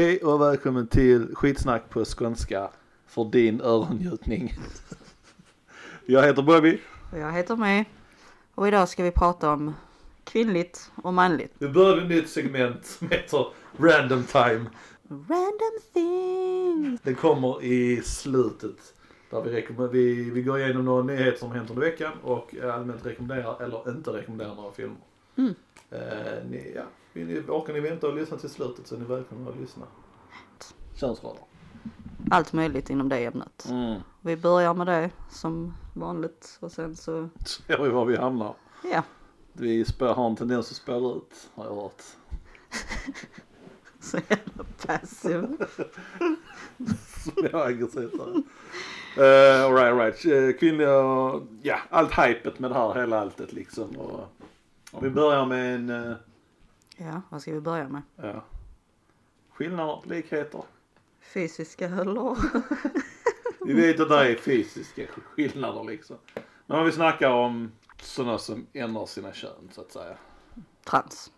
Hej och välkommen till skitsnack på skånska för din öronnjutning. Jag heter Bobby. Och jag heter May. Och idag ska vi prata om kvinnligt och manligt. Vi började ett nytt segment som heter Random Time. Random things. Den kommer i slutet. Där vi, vi, vi går igenom några nyheter som hänt under veckan och allmänt rekommenderar eller inte rekommenderar några filmer. Mm. Eh, ni, ja, vill ni, orkar ni vänta och lyssna till slutet så är ni välkomna att lyssna. Könsroller. Allt möjligt inom det ämnet. Mm. Vi börjar med det som vanligt och sen så, Ser vi var vi hamnar. ja, Vi spår, har en tendens att spåra ut har jag hört. så jävla passiv. Jag är aggressivt här. Uh, all right, right. Eh, Kvinnliga, ja allt hypet med det här, hela alltet liksom. Och, om vi börjar med en, eh, Ja, vad ska vi börja med? ja. Skillnader, likheter. Fysiska eller? Vi vet att det är fysiska skillnader liksom. Men om vi snackar om sådana som ändrar sina kön så att säga. Trans.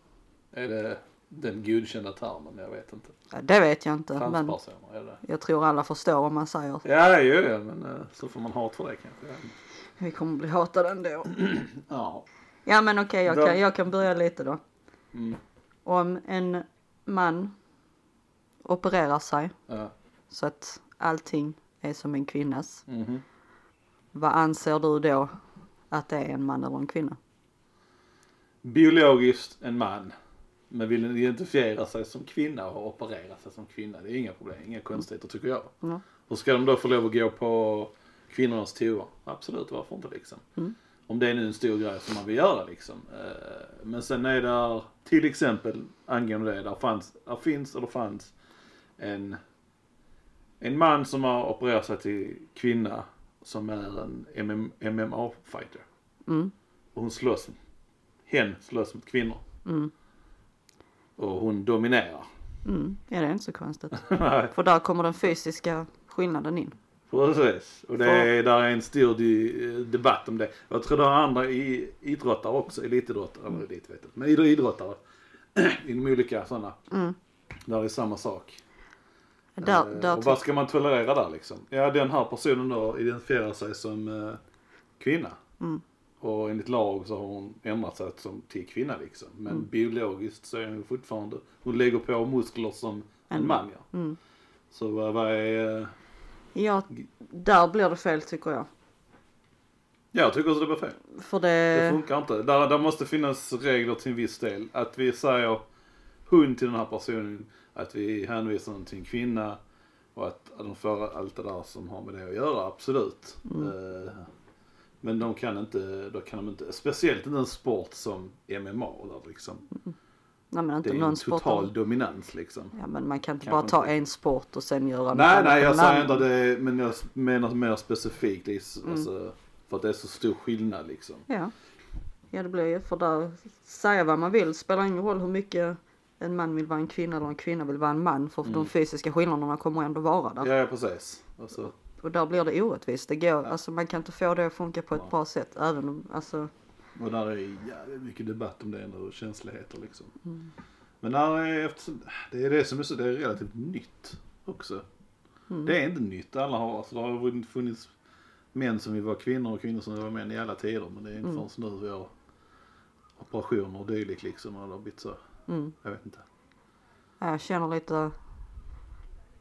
Är det den godkända termen? Jag vet inte. Ja, det vet jag inte men är det? jag tror alla förstår vad man säger. Ja, ja, men eh, så får man hat för det kanske. Vi kommer bli hatade ändå. Ja. Ja men okej, jag, Då- kan, jag kan börja lite då. Mm. Om en man opererar sig ja. så att allting är som en kvinnas. Mhm. Vad anser du då att det är en man eller en kvinna? biologiskt en man. Men vill identifiera sig som kvinna och operera sig som kvinna. Det är inga problem, inga konstigheter tycker jag. Ja. Och ska de då få lov att gå på kvinnornas toa? Absolut, varför inte liksom. Mm. Om det är nu en stor grej som man vill göra liksom. Eh, Men sen är där, till exempel angående det, där, fanns, där finns eller fanns en, en man som har opererat sig till kvinna som är en MM, MMA-fighter. Mm, Och hon slåss, hen slåss mot kvinnor. mm, Och hon dominerar. mm. Ja, det är inte så konstigt. För där kommer den fysiska skillnaden in. Precis. Och det är, där är en stor di- debatt om det. Jag tror det är andra i, idrottare också, elitidrottare, eller elit vet jag men idro- idrottare. Inom olika sådana. Mm. Där är samma sak. Där, Eh, där och vad ska man tolerera där liksom? Ja, den här personen då identifierar sig som eh, kvinna. Mm. Och enligt lag så har hon ändrat sig som till kvinna liksom. Men Mm. biologiskt så är hon fortfarande, hon lägger på muskler som en, En- man gör. Mm. Så vad, vad är, eh, Ja, där blir det fel tycker jag. jag tycker också det var fel. För Det det, funkar inte. Där, där måste finnas regler till en viss del. Att vi säger hon till den här personen, att vi hänvisar den till en kvinna och att de får allt det där som har med det att göra, absolut. Mm. Eh, Men de kan inte, då kan de inte, speciellt inte en sport som MMA där liksom. Nej men Det inte är någon en sport. total dominans liksom. Ja men man kan inte Kanske bara ta inte. en sport och sen göra Nej, nej, jag säger inte det, men jag menar mer specifikt. Det s- Mm. alltså, för att det är så stor skillnad liksom. Ja. Ja det blir ju för där, säga vad man vill, spelar ingen roll hur mycket en man vill vara en kvinna eller en kvinna vill vara en man för Mm. de fysiska skillnaderna kommer ändå vara där. Ja, ja precis. Alltså, Och där blir det orättvist. Det går, alltså man kan inte få det att funka på ett Ja. bra sätt även om, alltså, Och där är jävligt mycket debatt om det ändå och känsligheter liksom. Mm. Men där är, eftersom, det är det som är så, det är relativt nytt också. mm. Det är inte nytt, alla har, alltså det har funnits män som vill vara kvinnor och kvinnor som vill vara män i alla tider. Men det är inte Mm. förrän nu vi har operationer och dylikt liksom och det har blivit så, mm. jag vet inte. Ja, Jag känner lite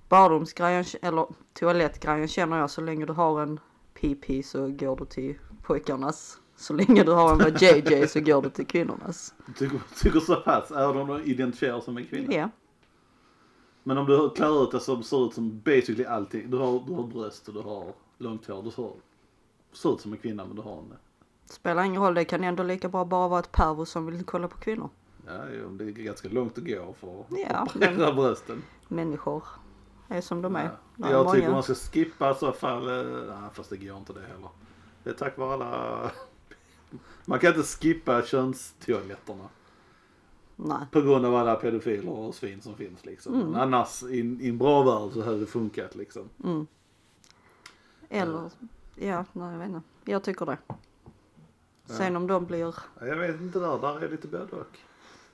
badrumsgrejen eller toalettgrejen känner jag så länge du har en PP så går du till pojkarnas. Så länge du har en JJ så går du till kvinnornas. Du tycker, så pass, även om du identifierar som en kvinna. Ja, Men om du klär ut dig som ser ut som basically allting. Du har, du har bröst och du har långt hår. Du ser, ser ut som en kvinna men du har en spelar ingen roll. Det kan ändå lika bra bara vara ett pervo som vill kolla på kvinnor. Ja, det är ganska långt att gå för att Ja, operera brösten. Människor är som de är. Ja. Jag många- tycker man ska skippa i så fall. eh, Nej, fast det går inte det heller. Det är tack vare alla... Man kan inte skippa könstoaletterna. Nej. På grund av alla pedofiler och svin som finns liksom. Mm. Men annars i, i en bra värld så hade det funkat liksom. Mm. Eller, ja, nej jag vet inte. Jag tycker det. Sen om de blir, Ja, Jag vet inte där, där är lite både och.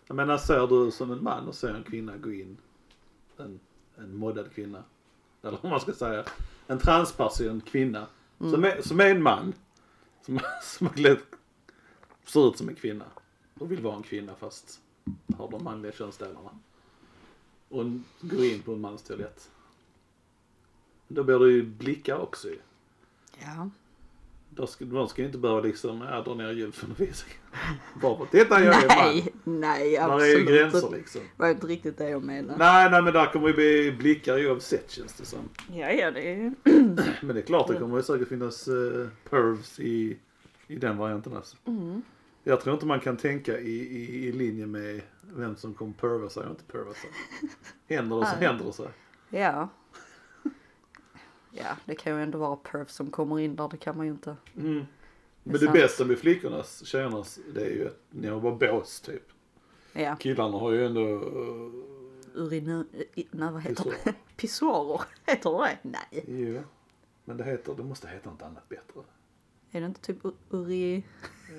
Jag menar ser du som en man och ser en kvinna gå in en en moddad kvinna. Eller vad man ska säga. En transperson kvinna. Som, är, som är en man. Som, som har klätt, ser ut som en kvinna. Och vill vara en kvinna fast har de manliga könsdelarna. Och går in på en mans toalett. Då blir det ju blickar också ju. Ja. Då ska, de ska ju inte behöva liksom, ja, dra ner ljudundervisningen. Bara för att titta jag är man. Nej, nej Där är ju absolut gränser liksom. Det var inte riktigt det jag menade. Nej, nej men där kommer ju bli blickar oavsett känns det som. Ja, ja det är Men det är klart det kommer ju säkert finnas uh, pervs i, i den varianten alltså. mm. Jag tror inte man kan tänka i, i, i linje med vem som kommer perva sig och inte perva sig. Händer det så händer det sig. Ja. Ja, det kan ju ändå vara perf som kommer in där, det kan man ju inte. Mm. Det Men det sant. bästa med flickornas, tjejernas, det är ju att ni har bara bås typ. Ja, Killarna har ju ändå uh, uriner... i- Nej, vad heter Pissoar. det? Pissoarer. Heter det Nej. Jo. Men det heter, det måste heta något annat bättre. Är det inte typ uri...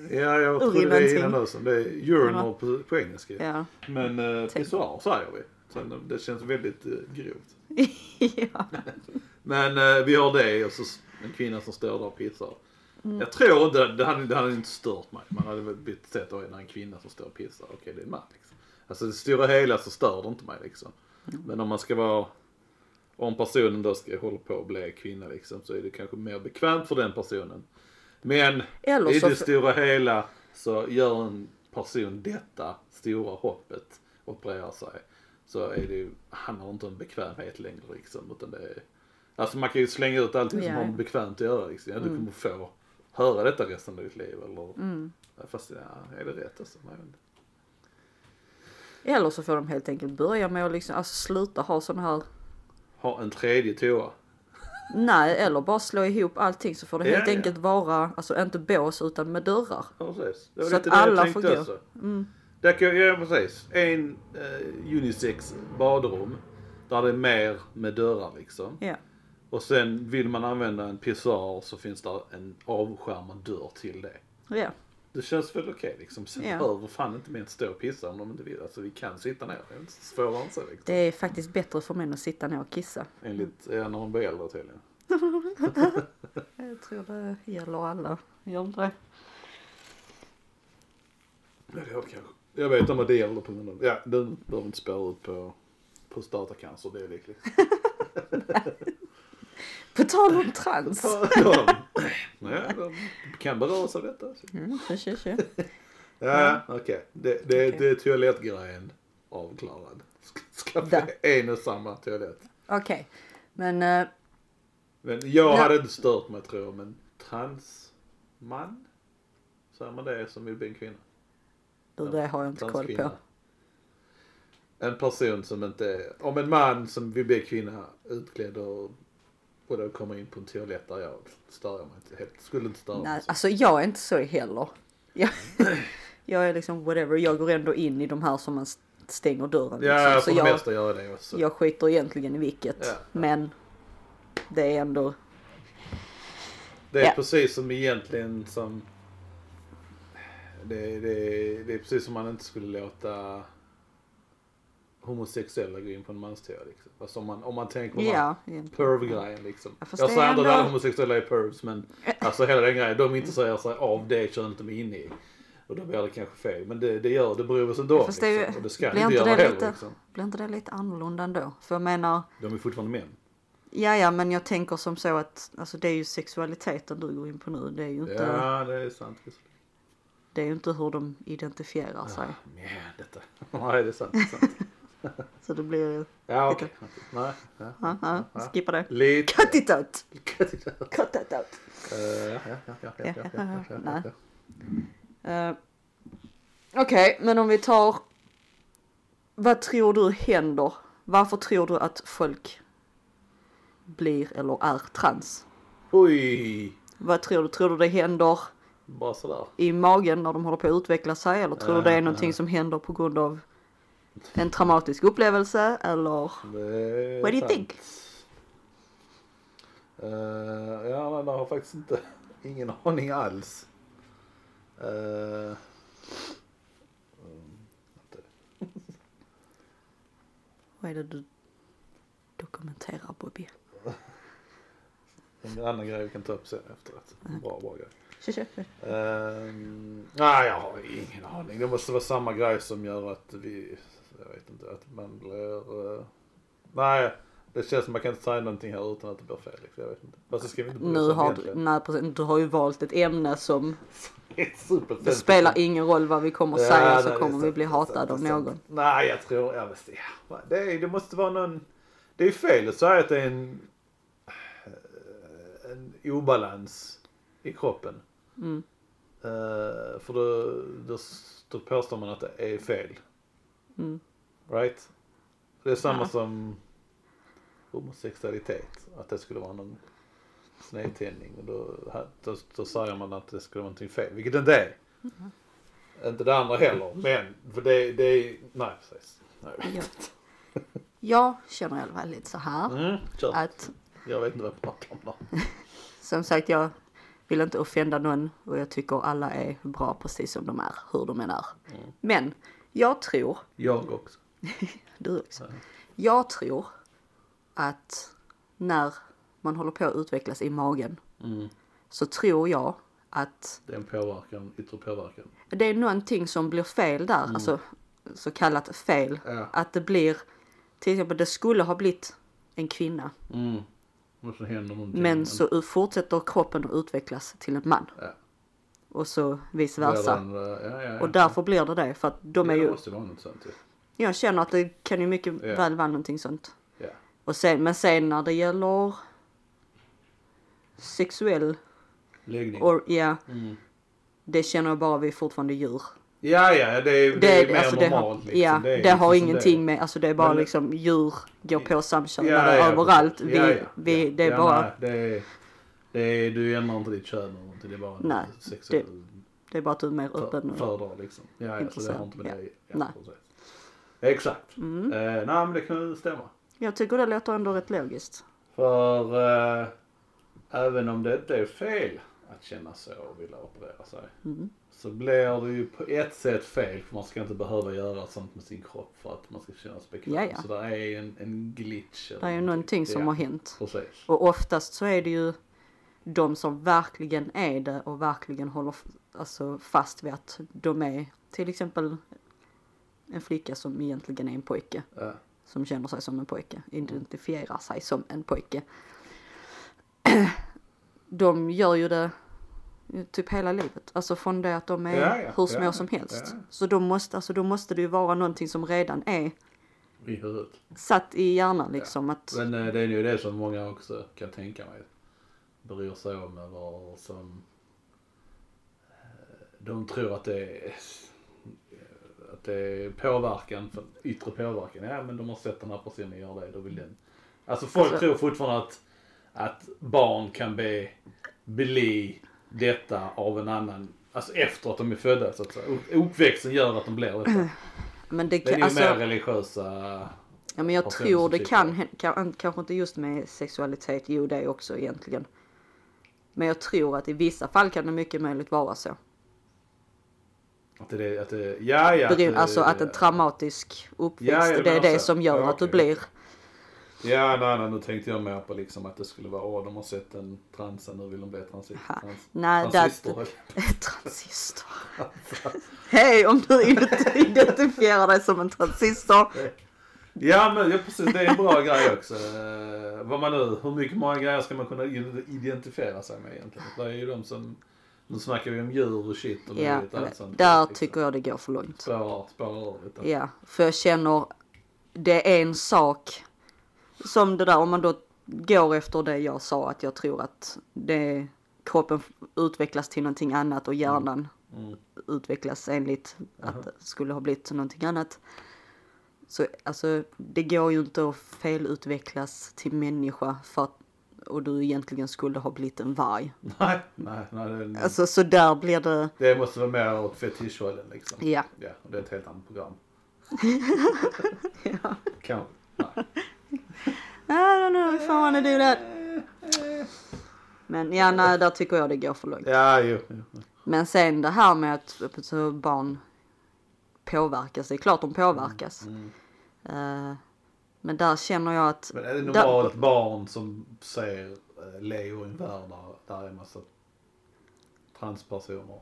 Ja, jag trodde det innan också. Det är urinal på, på engelska. Ja. Men Tänk. pissoar säger vi. Sen, eh, det känns väldigt uh, grovt. ja. Men eh, vi har det och så en kvinna som står där och pissar. Mm. Jag tror inte, det hade, det hade inte stört mig. Man hade blivit sett är en kvinna som står och pissar. Okej, det är en man liksom. Alltså det stora hela så stör det inte mig liksom. Mm. Men om man ska vara, om personen då ska hålla på att bli kvinna liksom så är det kanske mer bekvämt för den personen. Men Eller i så... det stora hela så gör en person detta stora hoppet och opererar sig. Så är det ju, handlar det inte om bekvämhet längre liksom. Utan det är, alltså man kan ju slänga ut allting som Ja. har bekvämt att göra liksom. Ja, du Mm. kommer få höra detta resten av ditt liv eller. Mm. Fast ja, är det rätt alltså? Inte. Eller så får de helt enkelt börja med att liksom, alltså sluta ha sån här Ha en tredje toa. Nej, eller bara slå ihop allting så får det Ja, helt ja. enkelt vara, alltså inte bås utan med dörrar. Precis. Det var Så lite att det jag alla tänkte får gå. också. Mm. Där kan, ja precis. En eh, unisex badrum. Där det är mer med dörrar liksom. Ja. Och sen vill man använda en pissoar så finns det en avskärmad dörr till det. Ja. Det känns väl okej liksom. Sen Ja. behöver fan inte män stå och pissa om de inte vill. Alltså vi kan sitta ner. Det är inte svårare än så liksom. Det är faktiskt bättre för män att sitta ner och kissa. Enligt, ja när man blir äldre tydligen. Jag tror det gäller alla. Gör det? Ja, det gör det kanske. Jag vet om att det gäller på grund av, ja du behöver inte spåra ut på prostatacancer, det är lyckligt. På tal om trans. ja, ja, de kan beröras av detta. Mm, tja, tja, tja. Ja, okej. Det, det, Okej. det är toalettgrejen avklarad. Skaffa Där. en och samma toalett. Okej, men eh, Men jag Ja. hade inte stört mig tror jag, men transman? Säger man det som vill bli en kvinna? det har jag inte koll på. En person som inte, om en man som vill bli kvinna utklädd och och då kommer in på en toalett där jag stör jag mig inte helt, skulle inte störa mig. Nej, så. alltså jag är inte så heller. Jag, jag är liksom whatever, jag går ändå in i de här som man stänger dörren. Ja, liksom. för Så det jag, mesta gör jag det också. jag skiter egentligen i vilket. Ja. Men det är ändå, Det är Ja. precis som egentligen som... Det, det, det är precis som man inte skulle låta homosexuella gå in på en manstoa liksom. Alltså om man, om man tänker på ja. perv-grejen liksom. Jag det säger inte att ändå- alla homosexuella är pervs men alltså hela den grejen, de intresserar sig av det könet de är inne i. Och då blir det kanske fel. Men det, det gör det beror ändå. Fast det är ju- liksom. Och det ska blir inte inte göra det heller lite- liksom. Blir inte det lite annorlunda ändå? För jag menar, De är fortfarande män. ja ja men jag tänker som så att, alltså det är ju sexualiteten du går in på nu. Det är ju inte, Ja, det är sant. det är ju inte hur de identifierar sig. Ja, detta. Nej, det är sant. Det är sant. Så det blir... Ja, okej. Okay. Nej. Ja, ja, ja. Skippa det. Lite. Cut it out! Cut it out! Cut that out! Eh, ja, ja, ja. ja, ja, ja, eh, Okej, men om vi tar... Vad tror du händer? Varför tror du att folk blir eller är trans? Oj! Vad tror du? Tror du det händer i magen när de håller på att utveckla sig? Eller tror du det är eh, någonting som händer på grund av en traumatisk upplevelse? Eller? Det What do you sant. think? Eh, ja, men jag har faktiskt inte, ingen aning alls. Uh, Vad är det du... kommentera Bobby. En annan grej vi kan ta upp sen efteråt. Bra, bra grej. Ehm, nej, jag har ingen aning. Det måste vara samma grej som gör att vi, jag vet inte, att man blir, uh, nej. Det känns som man kan inte säga någonting här utan att det blir fel. Liksom. Jag vet inte. Fast det ska vi inte Nu har du, egentligen. nej, precis, du har ju valt ett ämne som Det spelar ingen roll vad vi kommer Ja, säga nej, så kommer vi sant, bli hatade av någon. Nej, jag tror, jag vet inte. Det, det måste vara någon, det är fel att säga att det är en, en obalans i kroppen. Mm. Eh, för då, då, då påstår man att det är fel. Mm. Right? Det är samma Ja. som homosexualitet. Att det skulle vara någon snedtändning. Och då, då, då säger man att det skulle vara någonting fel. Vilket det inte är. Mm. Inte det andra heller. Men för det, det är, nej precis. Nej. Jag, jag känner i alla fall lite så här Mm, att Jag vet inte vad jag pratar om där. som sagt jag vill inte offenda någon och jag tycker alla är bra precis som de är, hur de än är. Mm. Men jag tror, Jag också. du också, Ja. jag tror att när man håller på att utvecklas i magen Mm. så tror jag att Det är en påverkan, yttre påverkan. det är någonting som blir fel där, alltså så kallat fel. Ja. Att det blir, till exempel det skulle ha blivit en kvinna Mm. Så men så fortsätter kroppen att utvecklas till en man. Ja. Och så vice versa. den, eh, ja. Och därför blir det det, för att de är ja, det ju, måste vara något sånt ju. Jag känner att det kan ju mycket Ja. väl vara någonting sånt. Ja. Och sen, men sen när det gäller sexuell, Läggning. och ja, Mm. det känner jag bara vi är fortfarande djur. Ja, ja, det är, det, är mer alltså, det har, normalt. liksom. Ja, det, är liksom har som ingenting med, alltså det är bara Men- liksom djur går på samkönade överallt. precis. Vi, Ja, ja, vi, ja. det är ja, bara, Nej, det är, det är, du ändrar inte ditt kön eller någonting. Det är bara Nej, sexuell det är bara att du är mer för, öppen. och- föredrar liksom. Ja, ja, så det Intressant, har inte med ja. det Nej. precis. Exakt. Mm. Eh, nej, men det kan ju stämma. Jag tycker det låter ändå rätt logiskt. För eh, även om det inte är fel att känna så och vilja operera sig. Mm. Så blir det ju på ett sätt fel för man ska inte behöva göra sånt med sin kropp för att man ska känna sig bekväm. Ja, ja. Så det är en, en glitch. Det är ju någonting som har hänt. Precis. Och oftast så är det ju de som verkligen är det och verkligen håller alltså, fast vid att de är till exempel en flicka som egentligen är en pojke. Ja. Som känner sig som en pojke, identifierar sig som en pojke. De gör ju det typ hela livet. Alltså från det att de är Ja, ja, hur små ja, som helst. Så då måste, alltså, då måste det ju vara någonting som redan är I huvudet. satt i hjärnan liksom. Att, Men eh, det är ju det som många också kan tänka mig. Bryr sig om över som eh, de tror att det är att det är påverkan, för yttre påverkan. Ja men de har sett den här personen göra det, då vill den. Alltså folk Alltså- tror fortfarande att, att barn kan be, bli detta av en annan, alltså efter att de är födda så att säga. Upp- Uppväxten gör att de blir detta. men det Det är kan, ju alltså, mer religiösa ja, men jag tror det kan, kan, kanske inte just med sexualitet, jo det också egentligen. Men jag tror att i vissa fall kan det mycket möjligt vara så. Att det, att det, ja ja. Det- alltså att en traumatisk uppväxt, Ja, ja, det är det så. som gör Ja, att du blir, Ja, nej, nej, nu tänkte jag mer på liksom att det skulle vara, åh, de har sett en transa, nu vill de bli transi- trans, nej transistor. transistor. Hej om du ident- identifierar dig som en transistor. Ja, men ja, precis, det är en bra grej också. Eh, vad man nu, hur mycket många grejer ska man kunna identifiera sig med egentligen? Det är ju de som, nu snackar vi om djur och shit och Ja, möjligt allt sånt. där liksom. tycker jag det går för långt. Spårar, spårar lite. Ja, för jag känner det är en sak som det där om man då går efter det jag sa att jag tror att det kroppen utvecklas till någonting annat och hjärnan Mm. utvecklas enligt att det skulle ha blivit någonting annat. Så alltså det går ju inte att felutvecklas till människa för att och du egentligen skulle ha blivit en varg. Nej, nej, nej. Det, Alltså så där blir det, det måste vara mer åt fetischhållen liksom. ja. Ja, och det är ett helt annat program. ja. Kanske. Nej. I don't know if I wanna do that. Men ja, nej, där tycker jag det går för långt. Ja, jo. jo. Men sen det här med att barn påverkas, det är klart de påverkas. Mm. Eh, Men där känner jag att, Men är det Där- normalt barn som ser eh, Leo i en värld där, där är en massa transpersoner.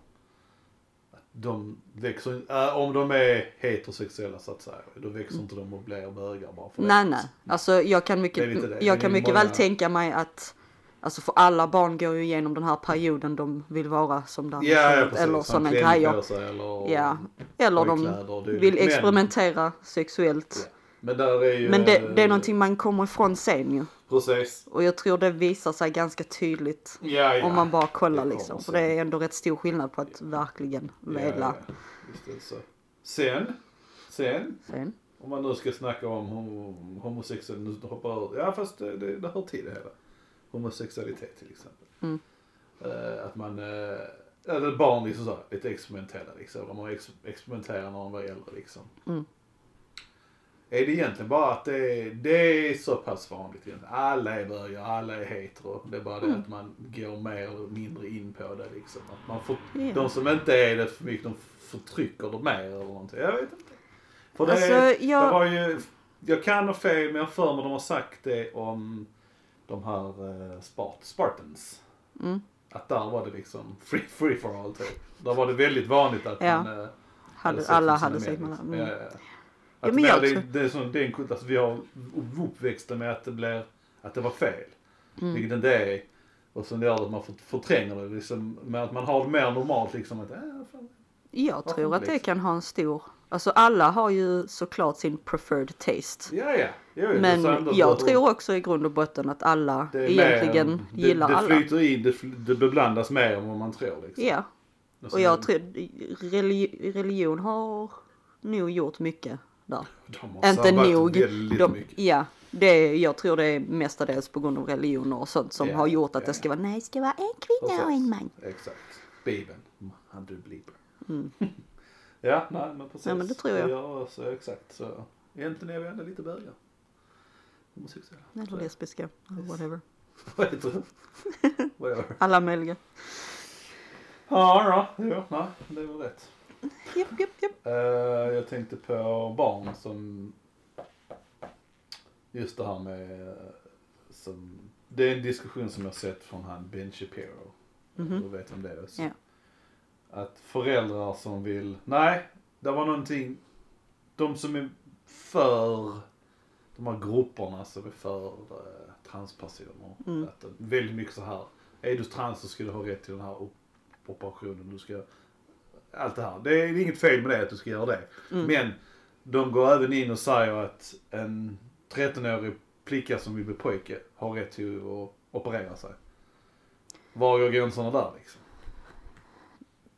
De växer, äh, om de är heterosexuella så att säga, då växer inte de och blir bögar bara för det. nej nej. Alltså jag kan Det mycket, det. jag Det kan mycket många- väl tänka mig att Alltså för alla barn går ju igenom den här perioden de vill vara som där Ja, ja precis. eller sådana grejer. sig eller Ja, eller de vill Men- experimentera sexuellt. Men där är ju... Men det, det är eh, någonting man kommer ifrån sen ju. Precis. Och jag tror det visar sig ganska tydligt Ja, ja. om man bara kollar liksom. För det är ändå rätt stor skillnad på att verkligen vilja. Ja, ja. Sen, sen, Sen. om man nu ska snacka om homo, homosexuell, nu hoppar ja fast det, det, det hör till det hela. Homosexualitet till exempel. Mm. Eh, att man, uh, eller barn liksom så lite experimentella liksom. De har ex, experimenterat när de var äldre liksom. Mm. Är det egentligen bara att det är, det är så pass vanligt egentligen. Alla är bögar, alla är hetero. Det är bara det Mm. att man går mer eller mindre in på det liksom. Att man får, Ja. De som inte är det för mycket, de förtrycker det mer eller någonting. Jag vet inte. För det, Alltså, det jag- var ju, jag kan ha fel men jag för mig de har sagt det om de här uh, Spart, Spartans. Mm. Att där var det liksom free, free for all typ. Där var det väldigt vanligt att Ja. man uh, Hade, alla hade med liksom. mm. Ja, ja, ja. Ja, Att men mer jag det, tror- det är det är en kult, alltså vi har uppväxta med att det blir, att det var fel. Mm. Vilket det inte är. Och så gör det att man för- förtränger det liksom, med att man har det mer normalt liksom att, äh, fan. Jag tror att det kan ha en stor, alltså alla har ju såklart sin preferred taste. Ja, ja. Jo, Men jag tror också i grund och botten att alla det egentligen mer- gillar det, det alla. flyter in, det, det beblandas mer än vad man tror liksom. Ja, Och, och jag tror religi- religion har nog gjort mycket där. De Inte nog. De, mycket. ja, det, jag tror det är mestadels på grund av religioner och sånt som Ja, har gjort att ja. det ska vara nej, det ska vara en kvinna och en man. Exakt. Bibeln. Han du belieber. Mm. ja, nej men precis. Ja, men det tror jag. Ja, så, exakt. Så egentligen är vi ändå lite bögar. Homosexuella. Eller lesbiska, whatever. Vad heter det? Whatever. Alla möjliga. Ja, ja, nej, det var rätt. Japp, japp, japp. Eh, jag tänkte på barn som just det här med eh, som, det är en diskussion som jag sett från han Ben Shapiro. Mhm. Du vet vem det är? Så. Ja. Att föräldrar som vill, nej, det var någonting, de som är för de här grupperna som är för eh, transpersoner. Mm. Att, väldigt mycket så här, är du trans så ska du ha rätt till den här op- operationen, du ska allt det här. Det är inget fel med det att du ska göra det. Mm. Men de går även in och säger att en 13-årig flicka som vill bli pojke har rätt till att operera sig. Var går gränserna där liksom?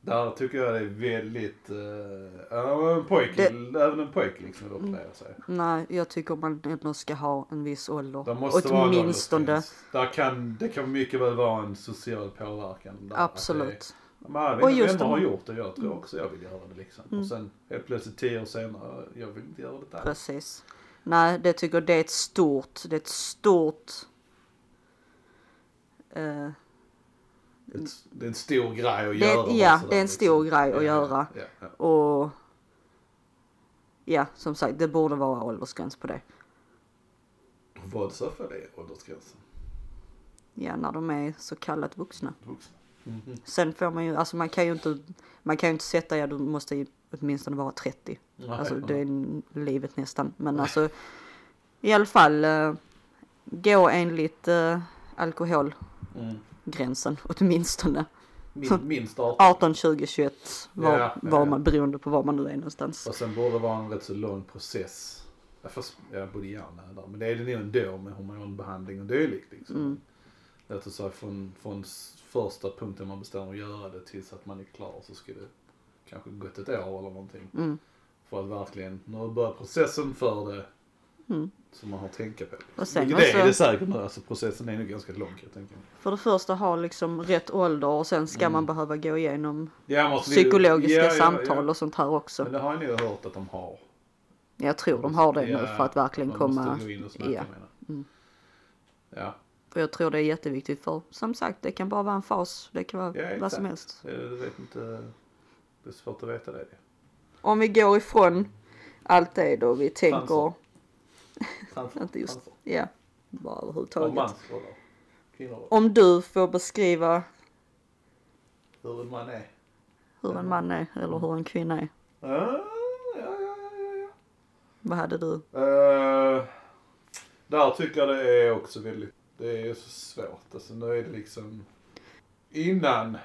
Där tycker jag det är väldigt, uh, en pojke, även en pojke liksom vill operera sig. Nej, jag tycker man ändå ska ha en viss ålder. Det måste vara en Åtminstone. åldersgräns. Där kan, det kan mycket väl vara en social påverkan. Där, att Men Och mina just vänner har gjort det, jag tror också jag vill göra det liksom. Mm. Och sen helt plötsligt tio år senare, jag vill inte göra det där. Precis. Nej, det tycker det är ett stort, det är ett stort eh, Det är en stor grej att Det göra. ja, det är en stor liksom. grej att Ja, göra. Ja, ja. och ja, som sagt, det borde vara åldersgräns på det. Vad så för det åldersgränsen? Ja, när de är så kallat vuxna. Vuxna. Mhm. Sen får man ju, alltså man kan ju inte, man kan ju inte sätta, ja du måste ju åtminstone vara 30. Nej, Alltså nej. det är livet nästan. Men alltså i alla fall eh, gå enligt eh, alkoholgränsen Mm. åtminstone. Min, minst 18. 18, 20, 21 var, Ja, ja, var ja. man beroende på var man nu är någonstans. Och sen borde det vara en rätt så lång process. Ja, fast jag bodde gärna där. Men det är det nog ändå med hormonbehandling och dylikt. Liksom. Mm. Oss säga från, från första punkten man bestämmer att göra det tills att man är klar så ska det kanske gått ett år eller någonting. Mm. För att verkligen, du börjar processen för det Mm. som man har tänka på. Och sen Vilket det är också- det säkert nu. Alltså processen är nog ganska lång jag tänka mig. För det första ha liksom rätt ålder och sen ska Mm. man behöva gå igenom Ja, vi- psykologiska ja, ja, samtal och sånt här också. Men det har jag nog hört att de har. Jag tror de har det nu för att verkligen man komma. måste gå in och snacka ja. med den. Mm. Ja, För jag tror det är jätteviktigt för som sagt det kan bara vara en fas. Det kan vara Ja, vad som helst. jag vet inte. Det är svårt att veta det. Om vi går ifrån allt det då vi tänker. Fansen. Transfer. Inte just, Transfer. ja. Bara överhuvudtaget. mansroller. Kvinnoroller. Om du får beskriva Hur en man är. hur en man är eller hur en kvinna är. Ja, ja, ja, ja, ja. Vad hade du? Uh, där tycker jag det är också väldigt, det är så svårt. Alltså nu är det liksom, innan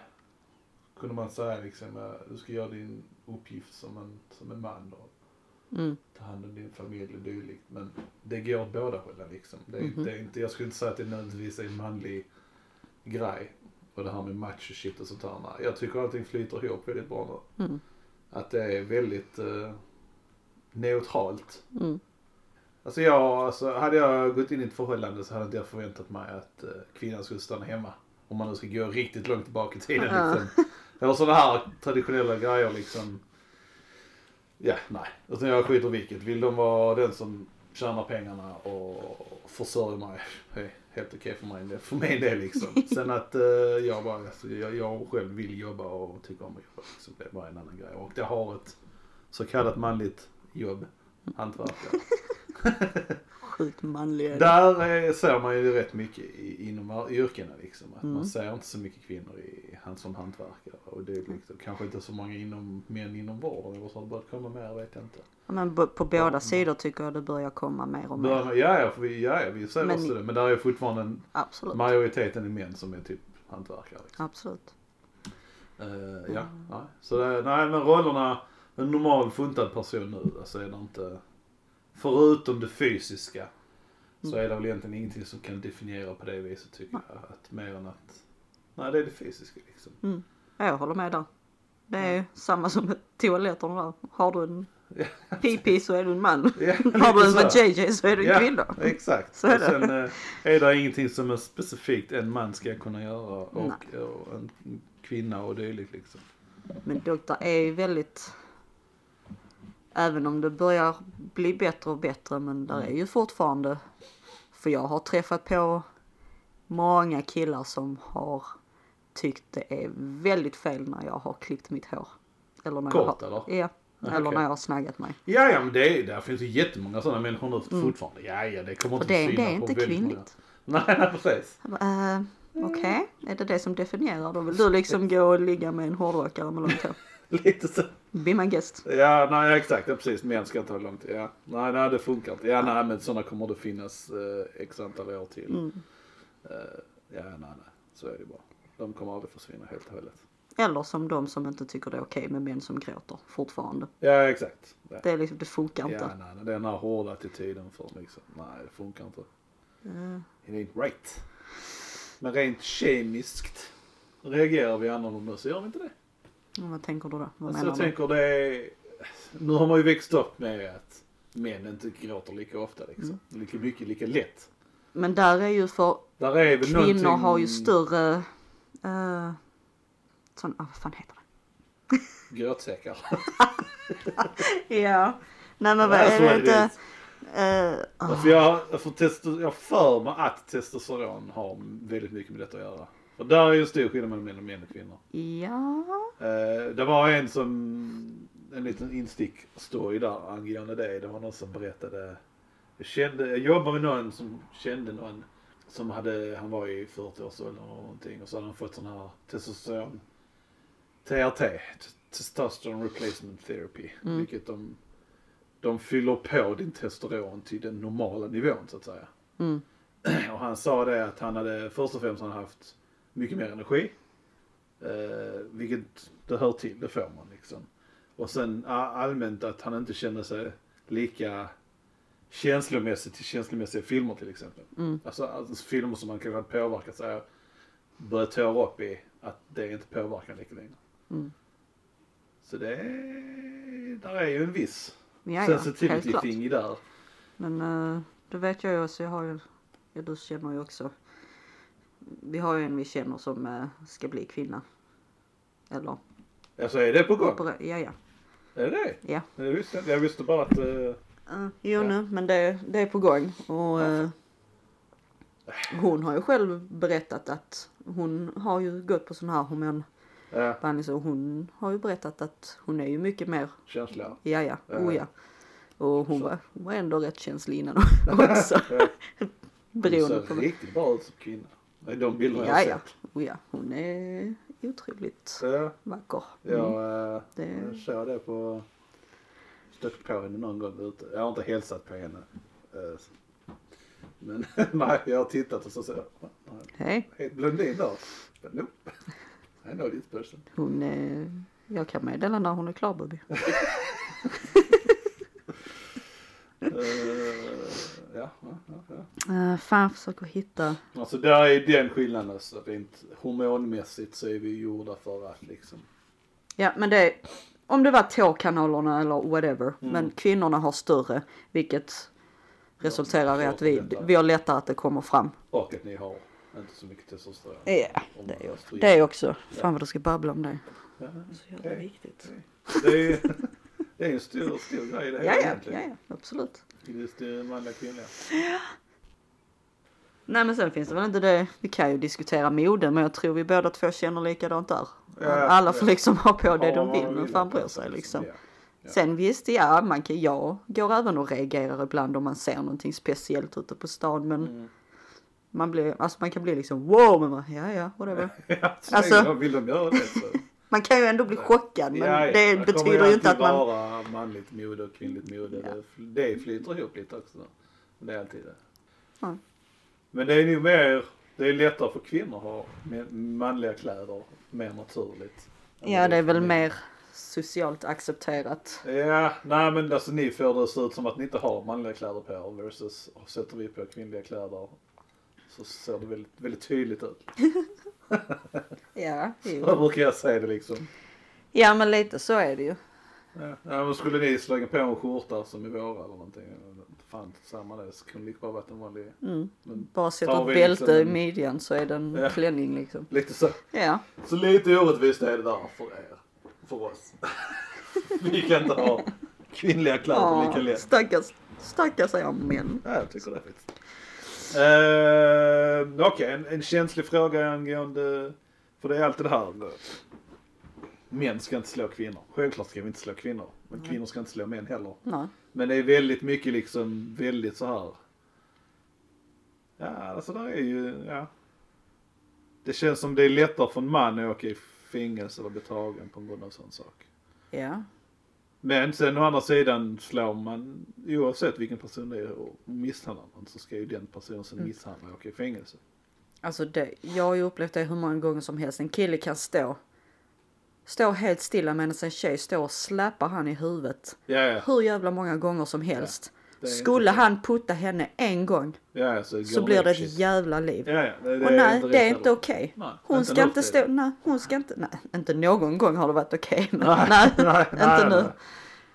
kunde man säga liksom, du ska göra din uppgift som en, som en man då. Mm. Ta hand om din familj och dylikt. Men det går åt båda hållen liksom. Det är, Mhm. det är inte, jag skulle inte säga att det nödvändigtvis är en manlig grej. Och det här med macho shit och sånt där. Jag tycker allting flyter ihop väldigt bra nu. Mm. Att det är väldigt uh, neutralt. Mm. Alltså jag, alltså hade jag gått in i ett förhållande så hade inte jag förväntat mig att uh, kvinnan skulle stanna hemma. Om man nu ska gå riktigt långt tillbaka i tiden Ja. liksom. Eller sådana här traditionella grejer liksom. Ja, nej. Utan jag skiter vilket. Vill de vara den som tjänar pengarna och försörjer mig. är helt okej för mig. Det för min del liksom. Sen att uh, jag bara, alltså, jag, jag själv vill jobba och tycker om att jobba. Liksom. Det är bara en annan grej. Och det har ett så kallat manligt jobb. Hantverkare. Sjukt manlig är det. Där är, ser man ju rätt mycket i, inom yrkena liksom. Att Mm. man ser inte så mycket kvinnor i, han som hantverkare. Och det är liksom, kanske inte så många inom, män inom vården eller så har det börjat komma mer, vet jag inte. Men på båda Ja. sidor tycker jag det börjar komma mer och mer. man, ja, ja, för vi, ja, ja, vi ser Men- också det. Men där är fortfarande en, Absolut. majoriteten är män som är typ hantverkare. Liksom. Absolut. Eh, ja, nej. Så det, nej men rollerna, en normal funtad person nu, alltså är det inte, förutom det fysiska, så är det väl egentligen ingenting som kan definiera på det viset tycker jag. Att, mer än att, nej det är det fysiska liksom. Mm. Ja, jag håller med där. Det är ju samma som med toaletterna där. Har du en PP så är du en man. Ja, Har du en så. JJ så är du en Ja, kvinna. Exakt. Så är det. sen eh, är det ingenting som är specifikt en man ska kunna göra och, och en kvinna och dylikt liksom. Men det är ju väldigt Även om det börjar bli bättre och bättre men där är ju fortfarande För jag har träffat på många killar som har tyckt det är väldigt fel när jag har klippt mitt hår. Eller när Kort, jag eller? har, Ja. Ah, Eller okej. när jag har snaggat mig. Ja, ja men det, är, där finns ju jättemånga sådana människor nu fortfarande. Ja, ja det kommer Och inte det, det försvinna är inte väldigt många- kvinnligt. Nej, precis. Jag bara, eh, Okej, är det det som definierar? Då vill du liksom gå och ligga med en hårdrockare med långt hår? Lite så. Be my guest. Ja, nej exakt. Ja, precis. Män ska inte ha långt. Ja. Nej, nej det funkar inte. Ja, nej men sådana kommer det finnas eh, x antal år till. Mm. Eh, ja, nej, nej. Så är det bara. De kommer aldrig försvinna helt och hållet. Eller som de som inte tycker det är okej med män som gråter fortfarande. Ja, exakt. Ja, Det, är liksom, det funkar ja inte. nej, nej, den här hårda attityden för liksom. Nej, det funkar inte. Eh, It ain't right. Men rent kemiskt reagerar vi annorlunda så gör vi inte det. Vad tänker du då? Vad Alltså, jag du? tänker det är, Nu har man ju växt upp med att män inte gråter lika ofta liksom. Mm. Lika mycket, lika lätt. Men där är ju för Där är väl kvinnor någonting... har ju större uh, sån, ah, vad fan heter det? Ja. Nej men vad är det inte? Eh, ah, För jag, för testo, jag för mig att testosteron har väldigt mycket med detta att göra. För där är ju en stor skillnad mellan män och och kvinnor. ja. Eh, det var en som, en liten instick-story där angående det. Det var någon som berättade, jag kände, jag jobbade med någon som kände någon som hade, han var i 40-årsåldern eller någonting och så hade han fått sån här testosteron, TRT, Testosterone Replacement Therapy. Mm. Vilket de, de fyller på din testosteron till den normala nivån så att säga. Mm. Och han sa det att han hade först och främst han haft mycket mer energi. Eh, vilket det hör till, det får man liksom. Och sen allmänt att han inte kände sig lika känslomässigt till känslomässiga filmer till exempel. Mm. Alltså, alltså filmer som man kanske hade påverkat sig börjat tåra upp i att det inte påverkar lika längre. Mm. Så det är, där är ju en viss Ja, ja, sensitivity klart. thing där. Men uh, det vet jag ju också. Jag har ju, ja, du känner ju också. Vi har ju en vi känner som eh, ska bli kvinna. Eller Alltså är det på gång? opera- ja ja. Är det det? Ja. Jag visste, jag visste bara att eh, Uh, jo Ja. nu, men det, det är på gång. Och eh, hon har ju själv berättat att hon har ju gått på sån här hormonbehandling. ja, Så hon har ju berättat att hon är ju mycket mer, känsliga. ja ja, Ja. oh ja. Och hon var, hon var ändå rätt känslig innan också. Hon Beroende ser på. riktigt bra ut som kvinna. De bilderna Ja, jag ja. sett. Oh, ja. Hon är otroligt Så, vacker. jag, eh, Det- jag såg det på... Stött på henne någon gång ute. Jag har inte hälsat på henne. eh, Men jag har tittat och så ser jag. "Va, nej, Hej, Helt blondin där. Nope. I know this person. hon är... Jag kan meddela när hon är klar Bobby. Ja, ja, ja, ja. Uh, fan, försöker hitta. Alltså där är den skillnaden alltså. Rent hormonmässigt så är vi gjorda för att liksom. Ja, men det är... Om det var tårkanalerna eller whatever. Men kvinnorna har större. Vilket resulterar i att vi, vi har lättare att det kommer fram. Och att ni har inte så mycket testosteron. Ja, det är, också- det är också. Fan vad du ska babbla om det. Ja, Så jävla viktigt. Det är, det är en stor, stor grej det Ja, här ja, egentligen. ja, ja, absolut. Just det manliga kvinnliga. Nej men sen finns det väl inte det, vi kan ju diskutera mode men jag tror vi båda två känner likadant där. Ja, Alla får ja. liksom ha på det Ja, de vill men fan bryr sig liksom. Ja. Ja. Sen visst, ja, man kan, jag går även och reagerar ibland om man ser någonting speciellt ute på stan men Mm. man blir, alltså man kan bli liksom wow men man, ja ja whatever. Ja, så Alltså- vill de göra det så. Man kan ju ändå bli chockad men Ja, ja, det betyder ju inte att man, vara manligt mode och kvinnligt mode. Ja. Det, det flyter ihop lite också. Det är alltid det. Ja. Men det är nog mer, det är lättare för kvinnor att ha manliga kläder mer naturligt. ja det är väl mer socialt accepterat. Ja, nej men alltså ni får det se ut som att ni inte har manliga kläder på er versus sätter vi på kvinnliga kläder så ser det väldigt, väldigt tydligt ut. Ja, Så jo. brukar jag säga det liksom. ja men lite så är det ju. Ja, ja men skulle ni slänga på en skjorta som i våra eller någonting, fan samma det, så kunde lika bara varit en vanlig, Mm. men Bara sätta ett bälte liksom i midjan så är det en Ja. klänning liksom. lite så. Ja. Så lite orättvist är det där för er, för oss. vi kan inte ha kvinnliga kläder lika lätt. stackars, stackars er män. Ja, jag tycker det. Uh, Okej, en, en känslig fråga angående, för det är alltid det här. eh, Män ska inte slå kvinnor. Självklart ska vi inte slå kvinnor. Men kvinnor ska inte slå män heller. Nej. Men det är väldigt mycket liksom, väldigt så här. Ja, alltså där är ju, ja. Det känns som det är lättare för en man att åka i fängelse eller bli tagen på grund av sån sak. Ja. Men sen å andra sidan slår man, oavsett vilken person det är och misshandlar man så ska ju den personen som misshandlar åka i fängelse. Alltså det, jag har ju upplevt det hur många gånger som helst. En kille kan stå, stå helt stilla medan en tjej står och släpar han i huvudet. Ja, ja. Hur jävla många gånger som helst. är Skulle inte- han putta henne en gång ja, så, så blir det shit. ett jävla liv. Ja. Det, det Och nej, inte det är inte okej. Nej, Hon inte ska nu inte stå, nej, hon ska inte, nej, inte någon gång har det varit okej. men nej, nej, inte nej, nu. nej.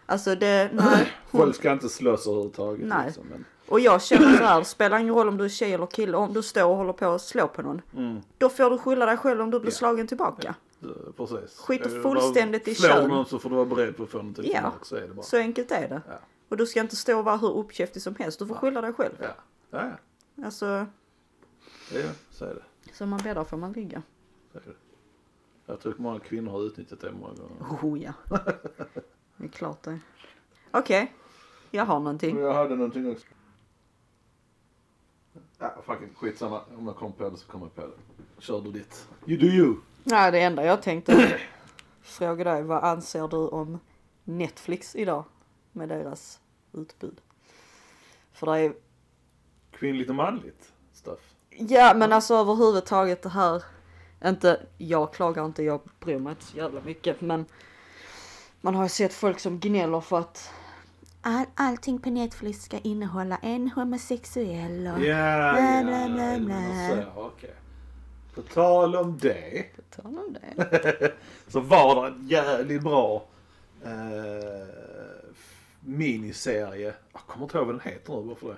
Alltså det, nej. Folk ska inte slåss överhuvudtaget. Nej. Liksom, men, Och jag känner så här, det spelar ingen roll om du är tjej eller kille, om du står och håller på att slå på någon. mm, Då får du skylla dig själv om du blir Ja. slagen tillbaka. det- precis. Skiter fullständigt i Slår kön. någon så får du vara beredd på att få någonting Ja. tillbaka. Så är det bara. Så enkelt är det. Ja. Och du ska inte stå och vara hur uppkäftig som helst, du får skylla dig själv. Ja, ja, ja. Alltså, ja så är det. som man bäddar får man ligga. Så är det. Jag tror att många kvinnor har utnyttjat det många gånger. Oh ja. Det är klart det. Okej, jag har någonting. Jag hade någonting också. Ja, fucking skitsamma. Om jag kommer på det så kommer jag på det. Kör du ditt. You do you. Nej, det enda jag tänkte fråga dig, vad anser du om Netflix idag med deras utbud? För det är, Kvinnligt och manligt stuff. ja men alltså överhuvudtaget det här, inte, jag klagar inte, jag bryr mig inte så jävla mycket, men man har ju sett folk som gnäller för att all, allting på Netflix ska innehålla en homosexuell och... Ja, Bla, ja, bla, bla, bla. så, okej. På tal om det. På tal om det. så var det en jävligt bra eh, miniserie. Jag kommer inte ihåg vad den heter nu bara för det.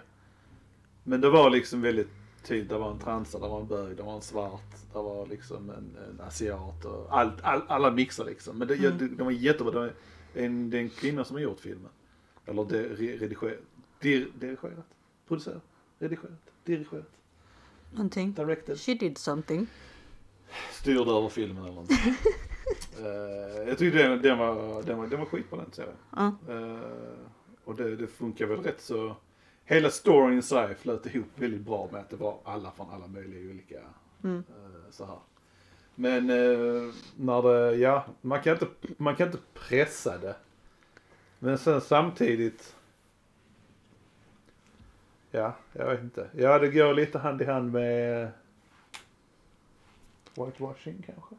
Men det var liksom väldigt tydligt. Det var en transa, det var en bög, det var en svart, det var liksom en, en asiat och allt, all, alla mixar liksom. Men det, Mm. det, det var jättebra. Det, var en, det är en kvinna som har gjort filmen. Eller det, re- redigerat, dir, dirigerat, producerat, redigerat, dirigerat, Någonting. directed She did something. styrde över filmen eller någonting. uh, jag tyckte den, den, var, den, var, den var skitbra den serien. Ja. Uh, och det, det funkar väl rätt så. Hela storyn i sig flöt ihop väldigt bra med att det var alla från alla möjliga olika Mm. eh, så här. Men när det, ja, man kan, inte, man kan inte pressa det. Men sen samtidigt. Ja, jag vet inte. Ja, det går lite hand i hand med whitewashing kanske.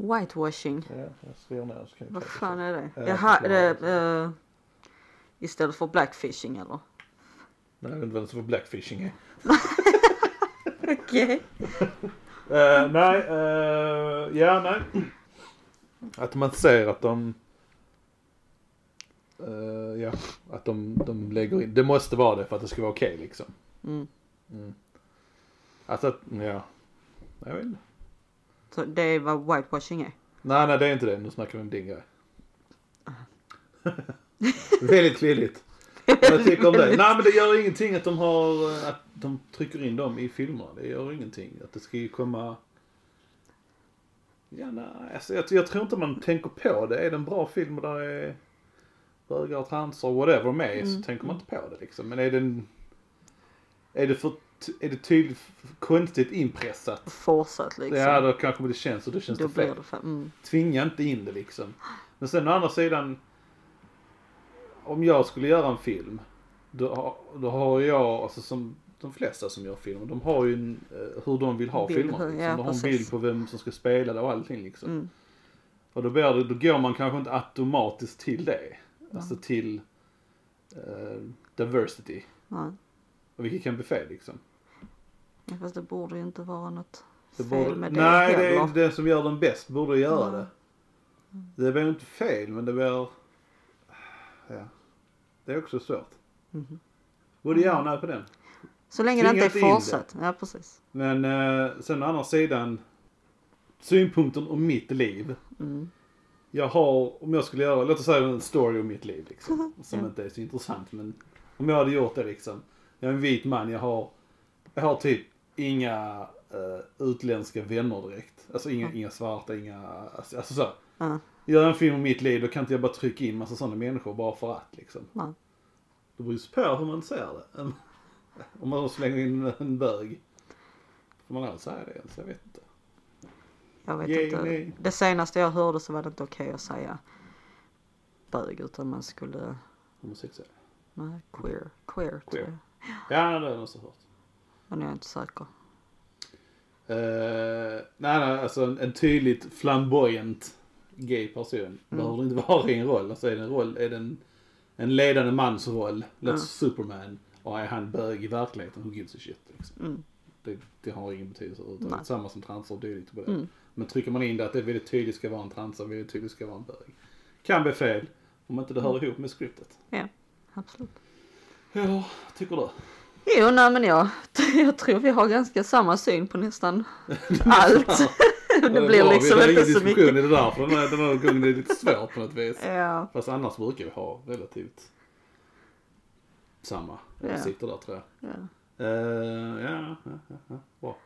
Whitewashing. Ja, jag skriver ner så kan vi Vad det fan är det? Ja, Jaha, förklara det är, eh, istället för blackfishing eller? Nej, jag vet inte vad det för blackfishing är. Okej. Eh, nej, eh, ja nej. Att man ser att de, eh, ja, att de, de lägger in, det måste vara det för att det ska vara okej liksom. Mm. Mm. Alltså att, ja, jag vet inte. Så det är vad whitewashing är? Nej, nej det är inte det. Nu snackar vi om din grej. Väldigt klilligt. Jag tycker om det. Nej men det gör ingenting att de har, att de trycker in dem i filmer. Det gör ingenting. Att det ska ju komma... Ja nej, alltså jag, jag tror inte man tänker på det. Är det en bra film och där är bögar, transer, whatever med Mm. så tänker man inte på det liksom. Men är det en... Är det för... Är det tydligt konstigt inpressat? Fortsatt liksom. Ja då kanske det känns och då känns Då det fel det för, mm. tvinga inte in det liksom. Men sen å andra sidan, om jag skulle göra en film, då, har- då har jag, alltså som de flesta som gör filmer, de har ju en, eh, hur de vill ha Bild, filmer. hur- Liksom. ja, de har en bild på vem som ska spela det och allting liksom. Mm. Och då, blir det, då går man kanske inte automatiskt till det. Alltså till eh, diversity. Nej. Och vilket kan bli fel liksom. Fast det borde ju inte vara något Det fel borde, med det nej, det heller. är den som gör den bäst borde göra Mm. det. Det blir inte fel, men det blir... Ja. Det är också svårt. Mhm. Både ja och nej på den. Så länge det Tvinga inte är inte in det. fortsatt. Ja, precis. Men eh, sen å andra sidan, synpunkten om mitt liv. Mm. Jag har, om jag skulle göra, låt oss säga en story om mitt liv liksom. Som Ja. inte är så intressant men om jag hade gjort det liksom. Jag är en vit man, jag har, jag har typ inga eh, utländska vänner direkt. Alltså inga, inga svarta, inga, alltså, alltså så. Ja. Gör en film om mitt liv, då kan inte jag bara trycka in massa sådana människor bara för att liksom. Nej. Det beror ju på hur man ser det. Om man slänger in en bög. Får man aldrig säga det ens? Jag vet inte. Jag vet Yay, inte. nej. Det senaste jag hörde så var det inte okej att säga bög utan man skulle, Homosexuell. nej, queer. Queer, tror Queer. jag. Ja, det har jag också hört. Men jag är inte säker. Uh, nej, nej, alltså en, en tydligt flamboyant gay person behöver det inte vara i en roll. Alltså är det en roll, är det en, en ledande mansroll, let's Ja. Superman, och är han bög i verkligheten, who gives a shit liksom. Mm. Det, det har ingen betydelse överhuvudtaget. Samma som transer och dylikt på det. Mm. Men trycker man in det att det väldigt tydligt ska vara en transa, väldigt tydligt ska vara en bög. Kan bli fel, om inte det hör ihop med skriptet. Ja, absolut. Ja, tycker du? Jo, nej men jag, jag tror vi har ganska samma syn på nästan allt. det Ja, blir bra. liksom vi har inte ingen så diskussion mycket. i det där, för den här, den här gången är det lite svårt på något vis. Ja, Fast annars brukar vi ha relativt samma Ja. åsikter där tror jag. ja. Eh, ja, ja, ja, ja, bra.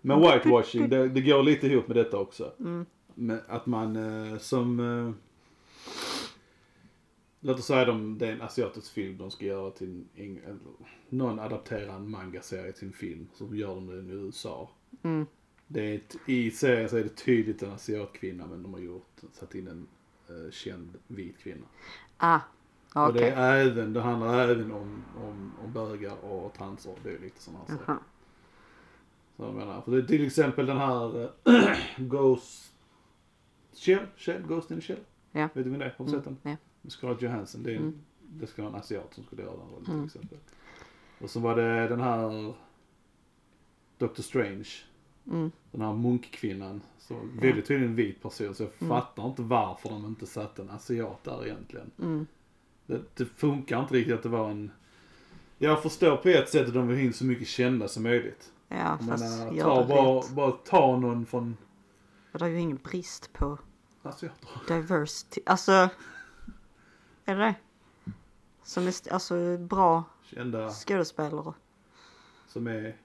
Men whitewashing, det, det går lite ihop med detta också. Mm. Att man eh, som... Låt oss säga de, det är en asiatisk film de ska göra till en, någon adapterar en manga-serie till en film. Så gör de det i USA. Mm. Det är ett, I serien så är det tydligt en asiatkvinna men de har gjort, satt in en eh, känd vit kvinna. Ah, Och okej. det är även, det handlar även om, om, om bögar och transer. Det är lite sådana saker. Så jag menar, för det är till exempel den här eh, Ghost Shell, Shell, Ghost in the Shell. Ja. Vet du vem det är? Har du Mm, sett den? ja. Scarlett Johansson. Det, är, Mm. det ska vara en asiat som skulle göra den rollen till Mm. exempel. Och så var det den här Doctor Strange. Mm. Den här munkkvinnan. Så väldigt tydligt en vit person. Så jag Mm. fattar inte varför de inte satte en asiat där egentligen. Mm. Det, det funkar inte riktigt att det var en... Jag förstår på ett sätt att de vill ha in så mycket kända som möjligt. Ja, Jag fast menar, ta bara, rätt. bara ta någon från Det är ju ingen brist på asiater. diversity. Alltså, är det det? Som är alltså, bra Kända skådespelare. som är...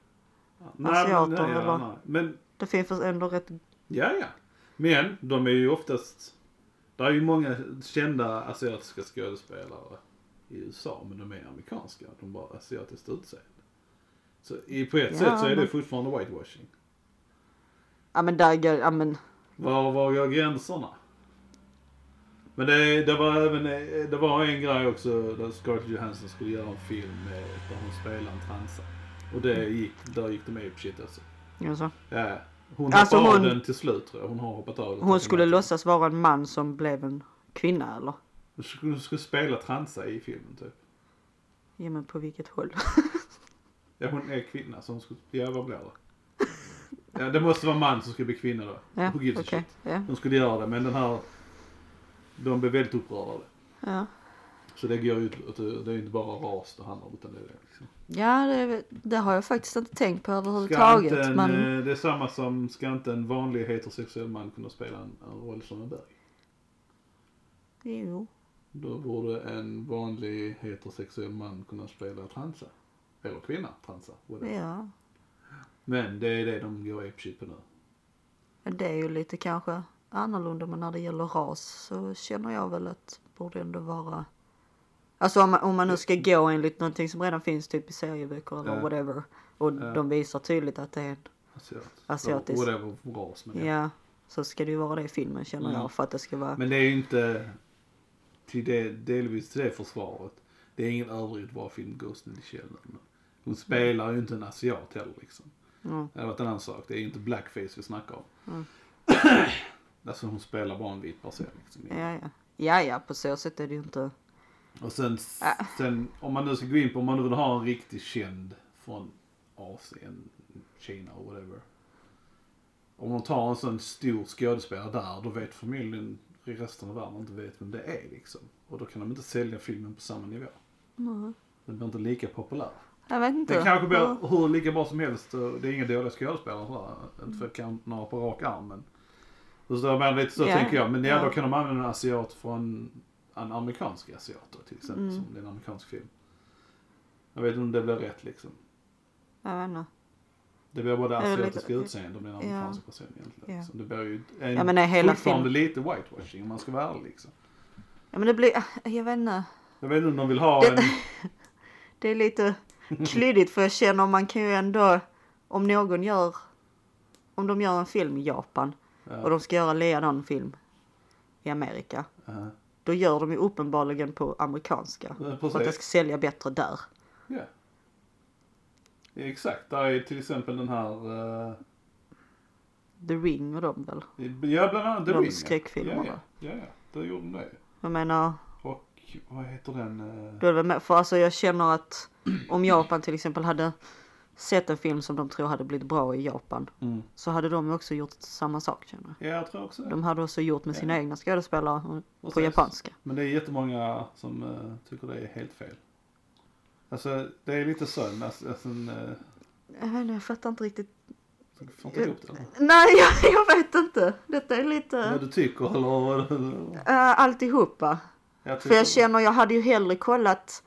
Ja, Asiater, men, nej, eller? nej. men Det finns ändå rätt... ja, ja. Men de är ju oftast Det är ju många kända asiatiska skådespelare i USA, men de är amerikanska. De har asiatiskt utseende. Så i, på ett Ja, sätt så är det men- fortfarande whitewashing. Ja men där, går- ja men, Var, var går gränserna? Men det, det var även, det var en grej också där Scarlett Johansson skulle göra en film med, där hon spelar en transa. Och det gick, där gick de ape shit alltså. alltså. Ja, hon Alltså hoppade hon- av den till slut tror jag. Hon har hoppat av den. Hon skulle låtsas vara en man som blev en kvinna eller? Hon skulle, hon skulle spela transa i filmen typ. Ja men på vilket håll? Ja hon är kvinna så hon skulle, ja vad blir det? Ja det måste vara man som ska bli kvinna då. Ja, Who gives okej. shit? Ja, De skulle göra det men den här, de blev väldigt upprörda ja. Så det går ju det är inte bara ras det handlar om utan det är det liksom. ja det, det har jag faktiskt inte tänkt på Ska överhuvudtaget. inte en, Men eh, Det är samma som, ska inte en vanlig heterosexuell man kunna spela en, en roll som en bög? jo. Då borde en vanlig heterosexuell man kunna spela transa. Eller kvinna, transa. whatever. Ja. Men det är det de går apeshit på nu. Det är ju lite kanske annorlunda men när det gäller ras så känner jag väl att borde ändå vara Alltså om man, om man nu ska gå enligt någonting som redan finns typ i serieböcker eller Ja. whatever och Ja. de visar tydligt att det är en, Asiat. Asiatisk. Whatever ras men ja. ja. så ska det ju vara det i filmen känner Mm. jag för att det ska vara Men det är ju inte till det, delvis till det försvaret. Det är ingen överdrivet bra film Ghost in the Shell. Hon spelar ju inte en asiat heller liksom. mm, Det har varit en annan sak. Det är ju inte blackface vi snackar om. Mm. alltså hon spelar bara en vit person liksom. ja, ja. Ja, ja, på så sätt är det ju inte. Och sen, Äh. sen om man nu ska gå in på om man nu vill ha en riktigt känd från Asien, Kina och whatever. Om de tar en sån stor skådespelare där, då vet familjen i resten av världen inte vet vem det är liksom. Och då kan de inte sälja filmen på samma nivå. Mm. Den blir inte lika populär. Jag vet inte. Den kanske Ja. blir hur lika bra som helst. Det är inga dåliga skådespelare sådär. Inte för några på rak arm men. Du? Men lite så Ja, tänker jag. Men ja, ja. då kan de använda en asiat från en amerikansk asiat då, till exempel. Mm. Som det är en amerikansk film. Jag vet inte om det blir rätt liksom. Jag vet inte. Det blir Är det asiatiska lite- utseende och det är en amerikansk person egentligen. Liksom. Det blir ju en, Ja, men hela fortfarande lite whitewashing om man ska vara ärlig liksom. Ja men det blir, jag vet inte. Jag vet inte om de vill ha Det- en... Det är lite klyddigt för jag känner man kan ju ändå, om någon gör, om de gör en film i Japan och de ska göra likadan film i Amerika. ja. Då gör de ju uppenbarligen på amerikanska. Ja, För att det precis. ska sälja bättre där. Ja. Exakt, där är till exempel den här... eh, The Ring och dem väl. Ja, bland annat The De Ring. ja. skräckfilmerna. Ja, ja, ja, ja. Då gjorde de det. Jag menar, Och vad heter den? eh, då är det med, för alltså jag känner att om Japan till exempel hade sett en film som de tror hade blivit bra i Japan Mm. så hade de också gjort samma sak känner jag. Ja, jag tror också det. De hade också gjort med sina Ja. egna skådespelare på Precis. japanska. Men det är jättemånga som eh, tycker det är helt fel. Alltså, det är lite så. Alltså, alltså, eh, Jag vet inte, jag fattar inte riktigt. får inte ihop det. eller? Nej, jag, jag vet inte. Detta är lite Vad du tycker eller du... uh, alltihopa. Jag För jag känner, jag hade ju hellre kollat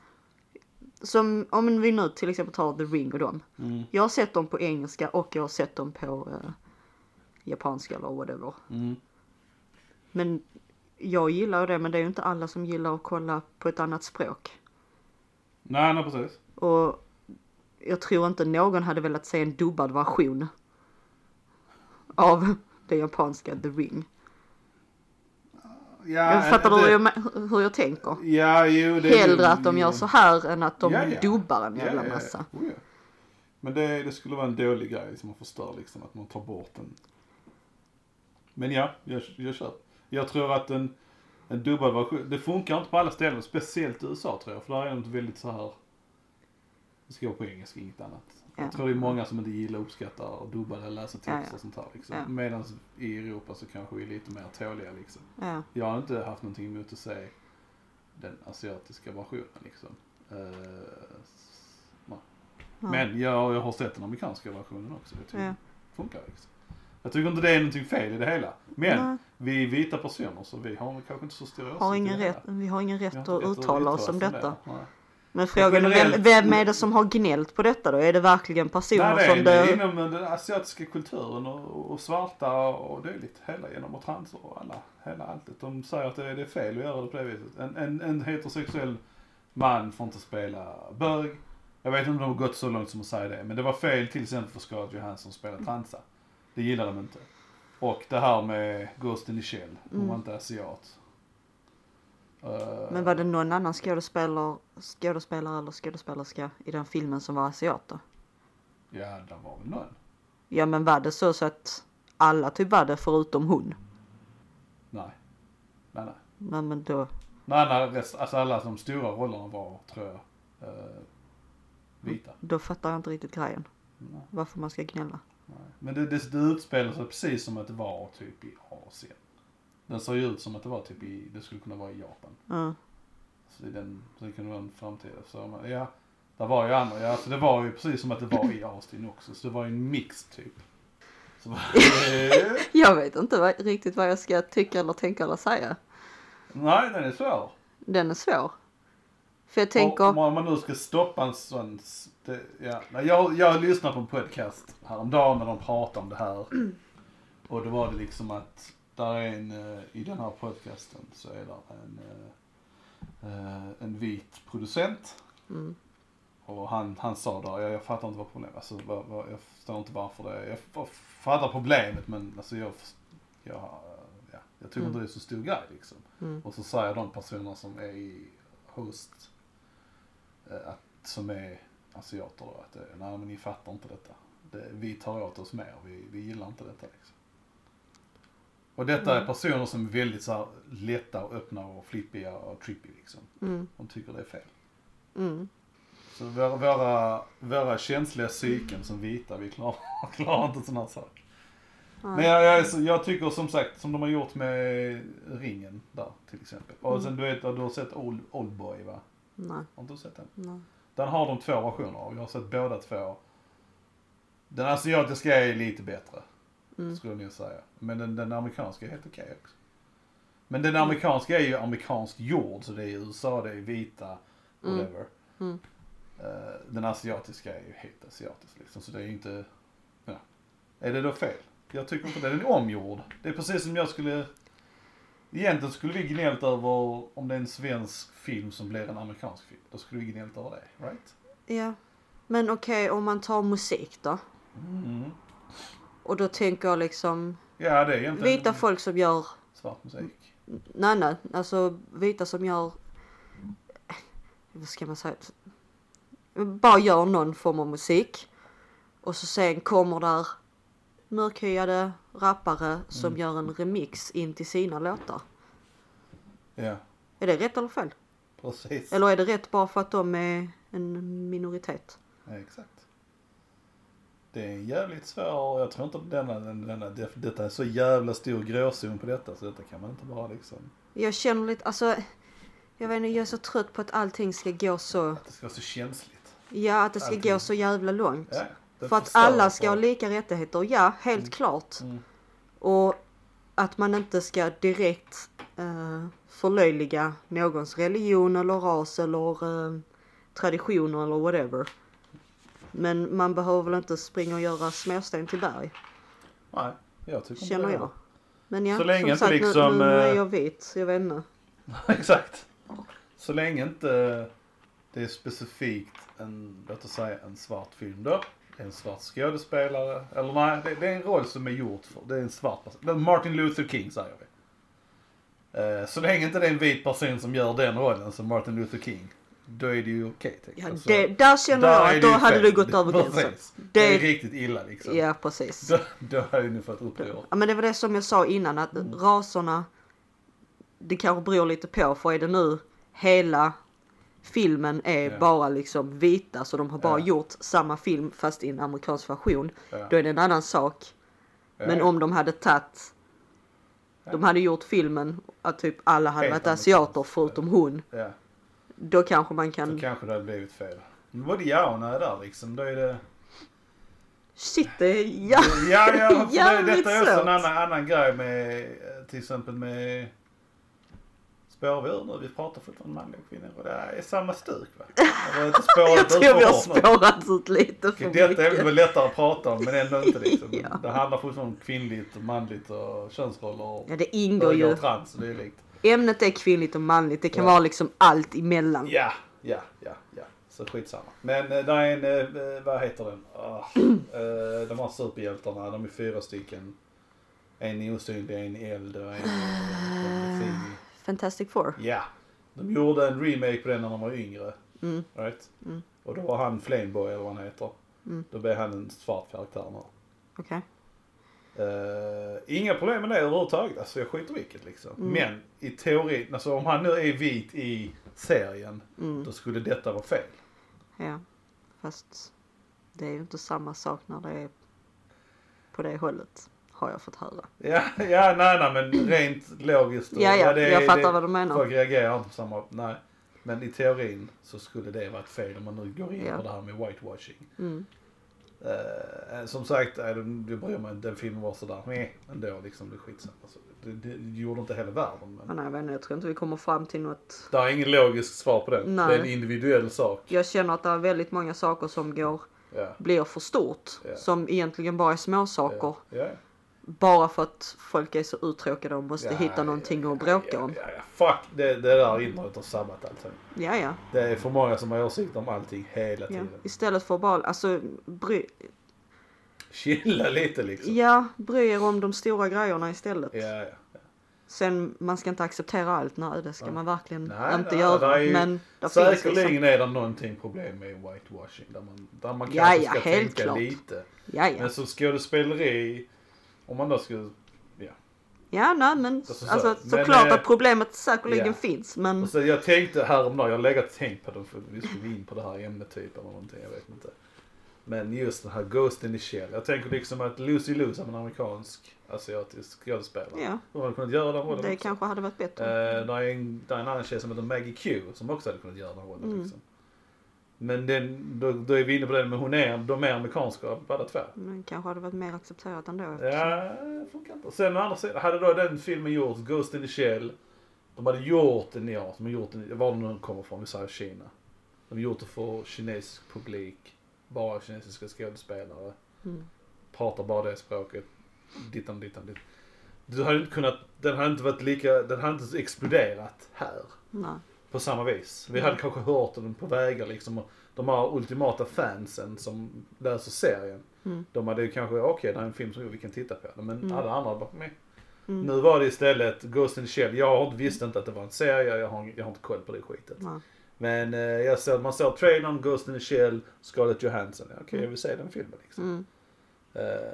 som om vi nu till exempel tar The Ring och dem. Mm, Jag har sett dem på engelska och jag har sett dem på eh, japanska eller whatever. mm. Men jag gillar det, men det är ju inte alla som gillar att kolla på ett annat språk. Nej, nej precis. Och jag tror inte någon hade velat se en dubbad version av det japanska The Ring. Ja, jag fattar det- du hur jag, hur jag tänker? Ja, jo. Det Hellre att de gör så här än att de Ja, ja. dubbar en jävla Ja, massa. Oh. Men det, det skulle vara en dålig grej som man förstör liksom, att man tar bort den. Men ja, jag, jag kör. Jag tror att en, en dubbad version, det funkar inte på alla ställen, speciellt i USA tror jag, för där är det inte väldigt så här. Det ska vara på engelska, inget annat. Ja. Jag tror det är många som inte gillar och uppskattar att dubba eller läsa text Ja, ja. och sånt här liksom. Medan i Europa så kanske vi är lite mer tåliga liksom. Ja. Jag har inte haft någonting emot att se den asiatiska versionen liksom. Ja. Men jag, jag har sett den amerikanska versionen också. Jag tycker Ja. det funkar liksom. Jag tycker inte det är någonting fel i det hela. Men Nej. vi är vita personer så vi har kanske inte så stora har åsikter ingen det rätt, vi har ingen rätt att inte rätt uttala oss om det. detta. Nej. Men frågan är vem, vem är det som har gnällt på detta då? Är det verkligen personer Nej, som är det... inom den asiatiska kulturen och, och svarta och dylikt. Hela genom och transer och alla, hela alltet. De säger att det är, det är fel att göra det på det viset. En, en, en heterosexuell man får inte spela bög. Jag vet inte om de har gått så långt som att säga det. Men det var fel till exempel för Scarlett Johansson att spela transa. Det gillar de inte. Och det här med Ghost in the Shell. Hon var inte asiat. Eh, Men var det någon annan skådespelare, skådespelare eller skådespelerska i den filmen som var asiat då? Ja, det var väl någon. Ja men var det så, så att alla typ var det förutom hon? Nej. Nej, nej. Nej men då, Nej, nej, rest, alltså alla de stora rollerna var, tror jag, eh, vita. då fattar jag inte riktigt grejen. Nej, Varför man ska gnälla. nej. Men det, det, det utspelar sig precis som att det var typ i Asien. Den såg ju ut som att det var typ i, det skulle kunna vara i Japan. Ja. Så den, så det kunde vara en framtida. Så men, ja, det var ju andra, ja, så det var ju precis som att det var i Austin också. Så det var ju en mix typ. Eh, Jag vet inte vad, riktigt vad jag ska tycka eller tänka eller säga. nej, den är svår. Den är svår. För jag tänker, Om man nu ska stoppa en sån... Det, ja. Jag, jag lyssnade på en podcast häromdagen när de pratade om det här. Och då var det liksom att där är en, eh, i den här podcasten så är det en, eh, eh, en vit producent. Mm. Och han, han sa där, jag, jag fattar inte vad problemet alltså, vad, vad, jag förstår inte varför det. Jag fattar problemet men alltså jag, jag, ja, jag tycker inte det är så stor grej liksom. Mm. Och så säger de personer som är i host, att, som är asiater då, att nej men ni fattar inte detta. Det, vi tar åt oss mer, vi, vi gillar inte detta liksom. Och detta är personer som är väldigt så här, lätta och öppna och flippiga och trippy liksom. mm, De tycker det är fel. mm, Så våra, våra, våra känsliga psyken som vita, vi klarar, klarar inte sådana här saker. Men jag, jag, jag tycker som sagt, som de har gjort med ringen där till exempel. Och sen du vet, du har sett Old, Oldboy va? nej, Har inte du sett den? nej. Den har de två versioner av. Jag har sett båda två. Den asiatiska är lite bättre. Mm. Skulle jag nog säga. Men den, den amerikanska är helt okej också. Men den amerikanska är ju amerikanskt gjord. Så det är USA, det är vita, whatever. Mm. Eh, den asiatiska är ju helt asiatisk liksom. Så det är ju inte, ja. Är det då fel? Jag tycker inte det. Den är omgjord. Det är precis som jag skulle, egentligen skulle vi gnällt över om det är en svensk film som blir en amerikansk film. Då skulle vi gnällt över det, right? Ja. Men okej, om man tar musik då? Mm. Och då tänker jag liksom Ja, det är egentligen vita folk som gör, svart musik. nej nej, alltså vita som gör, vad ska man säga, bara gör någon form av musik. Och så sen kommer där mörkhyade rappare som Mm. gör en remix in till sina låtar. Ja, Är det rätt eller fel? precis. Eller är det rätt bara för att de är en minoritet? Ja, exakt. Det är en jävligt svår, jag tror inte att denna, denna, denna, det- detta är så jävla stor gråzon på detta så detta kan man inte bara liksom, Jag känner lite, alltså, jag vet inte, jag är så trött på att allting ska gå så, att det ska vara så känsligt. ja att det ska Allting. gå så jävla långt. Ja, För att alla ska ha lika rättigheter, ja helt klart. Mm. Och att man inte ska direkt eh, förlöjliga någons religion eller ras eller eh, traditioner eller whatever. Men man behöver väl inte springa och göra småsten till berg, Nej, jag tycker inte känner det. jag. Men ja, Så länge som inte sagt, liksom, nu, nu är eh, jag vit, jag vet inte. Exakt. Så länge inte det är specifikt en, låt oss säga en svart film då. Det är en svart skådespelare. Eller nej, det, det är en roll som är gjord för, det är en svart person. Martin Luther King säger vi. Eh, Så länge inte det är en vit person som gör den rollen som Martin Luther King. Då är det ju okej. tycker Ja, jag. Så det, där känner där jag att det då hade fel. du gått över gränsen. Precis. Det är Det, riktigt illa liksom. ja, precis. Då, då hade ni fått uppror. Ja, men det var det som jag sa innan att raserna, det kanske beror lite på för är det nu hela filmen är Ja. bara liksom vita så de har bara Ja. gjort samma film fast i en amerikansk version. Ja. Då är det en annan sak. Men Ja. om de hade tagit, de hade gjort filmen att typ alla hade Helt varit asiater förutom hon. Ja. Då kanske man kan, kanske det hade blivit fel. Men både ja och nej där liksom. Då är det... shit det är, ja. Ja, ja, för det, detta är också en annan, annan grej med eh, till exempel med Spårar vi ur nu? Vi pratar fortfarande manliga och kvinnor och det är samma stuk va? Jag tror vi har spårat ut lite för Detta är väl mycket. lättare att prata om men ändå inte liksom. Ja. Det handlar fortfarande om kvinnligt och manligt och könsroller och Ja, det ingår bögar ju. och trans och dylikt. Ämnet är kvinnligt och manligt. Det kan Ja. vara liksom allt emellan. Ja, ja, ja, ja. Så skitsamma. Men eh, där är en, eh, vad heter den? Ah, eh, de här superhjältarna, de är fyra stycken. En osynlig, en eld och en fin. Fantastic Four. Ja. De gjorde en remake på den när de var yngre. Mm. Right? Mm. Och då var han Flameboy eller vad han heter. Mm. Då blev han en svart karaktär nu. Okej. Eh, inga problem med det överhuvudtaget. Alltså jag skiter vilket liksom. Mm. Men i teorin, alltså om han nu är vit i serien, Mm. då skulle detta vara fel. Ja. Fast det är ju inte samma sak när det är på det hållet. Har jag fått höra. Ja, ja nej, nej, men rent logiskt. och- Ja, ja, det, jag fattar det, vad du menar. Folk reagerar inte på samma, nej. Men i teorin så skulle det vara ett fel om man nu går in Ja. på det här med whitewashing. Mm. Eh, som sagt, du bryr mig den filmen var sådär, nej, ändå liksom, det är skitsamma. Så det, det gjorde inte hela världen. Men Men nej, jag, vet inte, jag tror inte vi kommer fram till något. det är ingen logisk svar på den. Nej. Det är en individuell sak. Jag känner att det är väldigt många saker som går, Ja. blir för stort. Ja. Som egentligen bara är små saker. Ja, ja. Bara för att folk är så uttråkade och måste Ja, hitta någonting ja, att bråka ja, om. Ja, ja. Fuck, det, det där internet har sabbat allting. Ja, ja. Det är för många som har åsikter om allting hela ja. tiden. Istället för bara, alltså, bry, Chilla lite liksom. ja, bry er om de stora grejerna istället. Ja, ja. Sen, man ska inte acceptera allt, nej det ska man verkligen Nej, inte nej, göra. det är ju men det finns liksom, Säkerligen är det någonting problem med whitewashing. Där man, där man Ja, kanske ja, ska helt tänka klart. lite. ja ja. Men som skådespeleri, om man då skulle... Ja. Ja, nej men Alltså, så- alltså, men, såklart eh, att problemet säkerligen ja. finns men Och så jag tänkte häromdagen, jag har legat och tänkt på det för vi skulle in på det här ämnet typ eller någonting, jag vet inte. Men just den här Ghost in the Shell. Jag tänker liksom att Lucy Liu som en amerikansk asiatisk skådespelare. ja, Hon hade kunnat göra den rollen det också. kanske hade varit bättre. Eh, där, är en, där är en annan tjej som heter Maggie Q som också hade kunnat göra den rollen. Mm. Liksom. Men den, då, då är vi inne på det, men hon är, de är amerikanska båda två. Men kanske hade varit mer accepterat ändå. Ja, eftersom- det funkar inte. Sen å andra sidan, hade då den filmen gjorts, Ghost in the Shell. De hade gjort den, ja, de har gjort den, var den nu kommer från, vi säger Kina. De har gjort det för kinesisk publik, bara kinesiska skådespelare. Mm. Pratar bara det språket. Dittan, dittan, dittan. Du hade inte kunnat, den hade inte varit lika, den hade inte exploderat här. Nej. På samma vis. Vi hade kanske hört den på vägar liksom. Och de här ultimata fansen som läser serien. Mm. De hade ju kanske, okej det här är en film som vi kan titta på. den. Men Mm. alla andra bara, meh. Mm. Nu var det istället Ghost in the Shell. Jag visste inte att det var en serie, jag har, jag har inte koll på det skitet. Nej. Men eh, jag ser, man ser trailern, Ghost in the Shell, Scarlett Johansson. Ja, Okej, jag vill se den filmen liksom. Mm. Eh,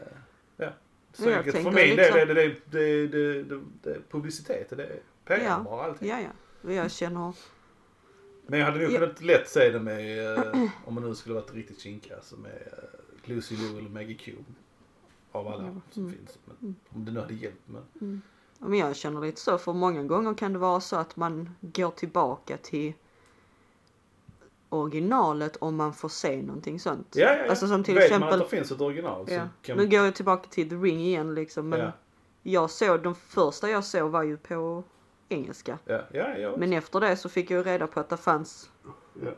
ja. Så Ja, jag enkelt. För min del liksom- är det, det, det, det, publicitet, det är PR Ja. bara allting. Ja, ja. Jag känner, Men jag hade nog kunnat lätt se det med, eh, om man nu skulle varit riktigt kinkiga, alltså med eh, Lucy Liu eller Maggie Q. Av alla Mm. som Mm. finns. Men, om det nu hade hjälpt. Men, Ja, men jag känner lite så, för många gånger kan det vara så att man går tillbaka till originalet om man får se någonting sånt. ja, ja, ja. Alltså som till Vet man exempel, att det finns ett original ja. kan nu går jag tillbaka till The Ring igen liksom, men ja, jag såg, de första jag såg var ju på engelska. ja, ja, ja, Men efter det så fick jag ju reda på att det fanns, ja.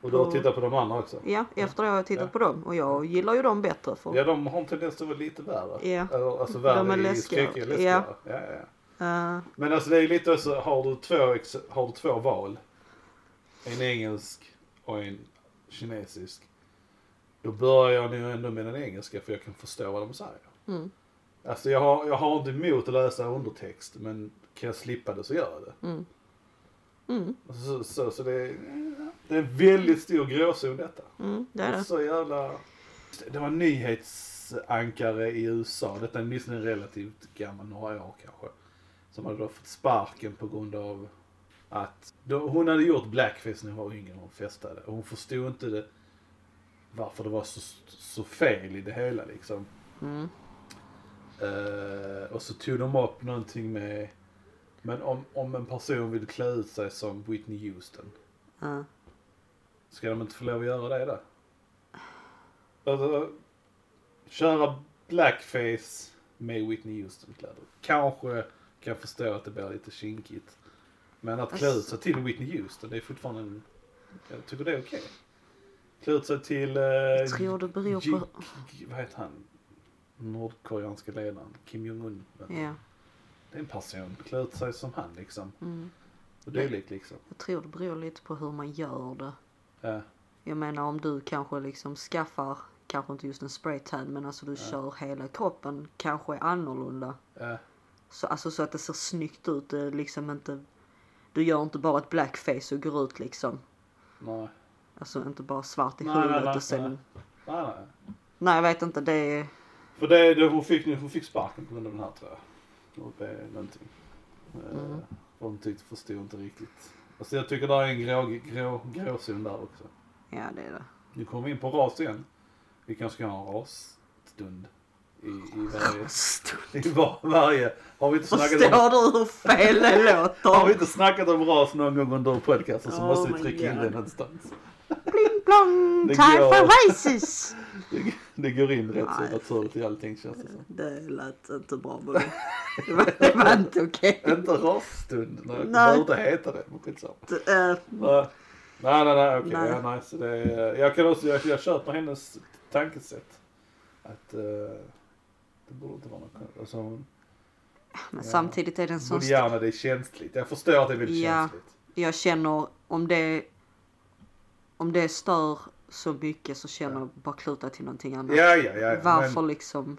Och du har på- tittat på de andra också? ja, efter det har jag tittat Ja. på dem och jag gillar ju dem bättre för, Ja, de har en tendens att vara lite värre. Ja. Eller, alltså De värre är i läskiga. skräck, läskigare. Ja. Ja, ja. Eh, Men alltså det är lite så, har du två, ex- har du två val. En engelsk och en kinesisk. Då börjar jag nu ändå med den engelska för jag kan förstå vad de säger. mm, Alltså jag har, jag har inte emot att läsa undertext men kan jag slippa det så gör jag det. mm. Mm, Så, så, så det, är, det är en väldigt stor gråzon detta. mm, det är det. Så jävla... Det var nyhetsankare i USA, detta är åtminstone relativt gammal, några år kanske. Som hade då fått sparken på grund av att då, hon hade gjort blackface när hon var yngre och hon festade. Och hon förstod inte det, varför det var så, så fel i det hela liksom. Mm, Eh, och så tog de upp någonting med, men om, om en person vill klä ut sig som Whitney Houston. ja. Ska de inte få lov att göra det då? Alltså, köra blackface med Whitney Houston-kläder. Kanske kan jag förstå att det blir lite kinkigt. Men att klä ut sig till Whitney Houston, det är fortfarande en... Jag tycker det är okej. Klä ut sig till... Eh, Jag tror det beror på... Vad heter han? Nordkoreanska ledaren. Kim Jong-Un. Ja. Det är en person. Klä ut sig som han liksom. Mm. Och dylikt liksom. Jag tror det beror lite på hur man gör det. Ja. Jag menar om du kanske liksom skaffar, kanske inte just en spraytan, men alltså du kör hela kroppen kanske är annorlunda. Ja. Så, alltså så att det ser snyggt ut. Det är liksom inte, du gör inte bara ett blackface och går ut liksom. Nej. Alltså inte bara svart i Nej, huvudet nej, och sen... nej. Nej, nej. Nej jag vet inte, det är... För det, det, hon, fick, hon fick sparken på grund av den här tror jag. Och är någonting. Mm. Eh, för hon tyckte, förstod inte riktigt. Alltså jag tycker det är en grå, grå, gråzon där också. Ja det är det. Nu kommer vi in på ras igen. Vi kanske ska ha en rasstund i, i varje, i var, varje. Har vi inte snackat om, Förstår du hur fel det låter? har vi inte snackat om ras någon gång under podcasten så Oh måste vi trycka in det någonstans. Pling plong! Time går. for races! Det, det går in rätt så Nej. naturligt i allting känns det som. Det lät inte bra Bobby. Det var, det var inte okej. Inte rasstund. Nej. Det Nej. behöver inte heta det. Men skitsamma. Eh, Nej, nej, nej, nej okej. Nej. Ja, nej, så det är, jag kan också, jag, jag köper hennes tankesätt. Att uh, det borde inte vara något. Alltså, Men Ja. samtidigt är det en sån... borde gärna det är känsligt. Jag förstår att det är väldigt Ja. känsligt. Jag känner om det... Om det stör så mycket så känner jag bara kluta till någonting annat. Ja, ja, ja. Varför Men, liksom?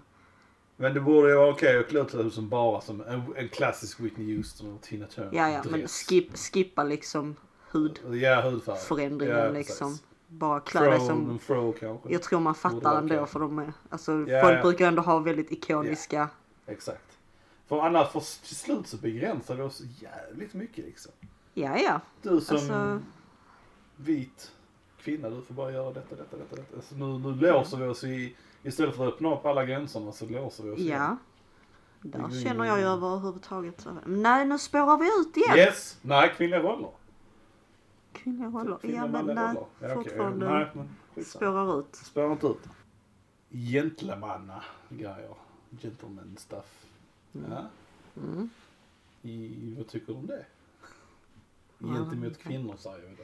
men det borde ju vara okej att klä ut som bara som en, en klassisk Whitney Houston och Tina Turner. Ja, ja, men skip, skippa liksom Ja, hudfärg. hudförändringen ja, liksom. Bara klä dig som... kanske. Jag tror man fattar ändå okej. för de är... Alltså Ja, folk ja. brukar ändå ha väldigt ikoniska... Exakt. För annars, för till slut så begränsar det oss jävligt mycket liksom. Ja, ja. Du som Alltså- vit kvinna, du får bara göra detta, detta, detta. detta. Alltså nu, nu låser vi oss i, istället för att öppna upp alla gränserna så låser vi oss. Ja. Där Mm. känner jag ju överhuvudtaget så. Nej, nu spårar vi ut igen. Yes! Nej, kvinnliga roller. Kvinnliga roller. Kvinnliga Ja, men nej. Ja. Fortfarande Nej, men spårar ut. Spårar inte ut. Gentlemanna grejer. Gentleman stuff. Ja. Mm. I, vad tycker du om det? Gentemot kvinnor säger vi då.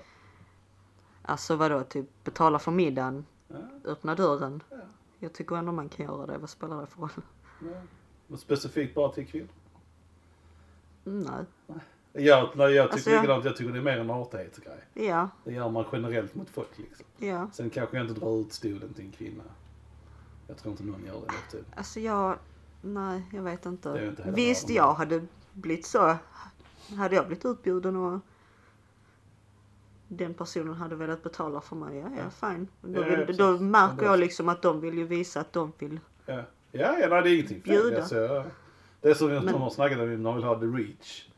Alltså vadå, typ betala för middagen, Ja, öppna dörren. ja, Jag tycker ändå man kan göra det. Vad spelar det för roll? ja. Specifikt bara till kvinnor. Nej. Jag, nej, jag tycker Alltså, likadant. Jag tycker det är mer en artighetsgrej. Ja, Det gör man generellt mot folk liksom. ja. Sen kanske jag inte drar ut stolen till en kvinna. Jag tror inte någon gör det nu typ. Alltså jag, nej jag vet inte. inte Visst jag hade blivit så, hade jag blivit utbjuden och den personen hade velat betala för mig, ja ja fine. Då, Ja, vill, då märker jag liksom att de vill ju visa att de vill. Ja, ja, ja nej, det är ingenting fel. Bjuda. Alltså, jag- det är som Men- de har snackat om de vill ha the reach.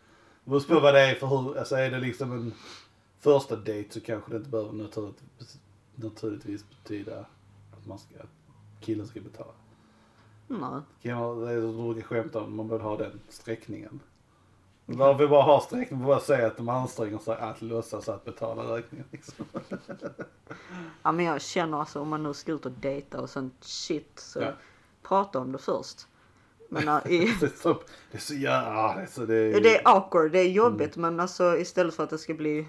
Det beror på vad det är för hur, alltså är det liksom en första date så kanske det inte behöver naturligtvis, naturligtvis betyda att man ska, att killen ska betala. Nej. Kvinnor, det är så brukar skämta om, man borde ha den sträckningen. Varför vi bara ha sträckning på bara säga att de anstränger sig att låtsas att betala räkningen liksom. Ja men jag känner alltså om man nu ska ut och dejta och sånt shit så Ja. prata om det först. Men i, Det är så, det är så jävla, det är så det är, det är awkward, det är jobbigt Mm. men alltså istället för att det ska bli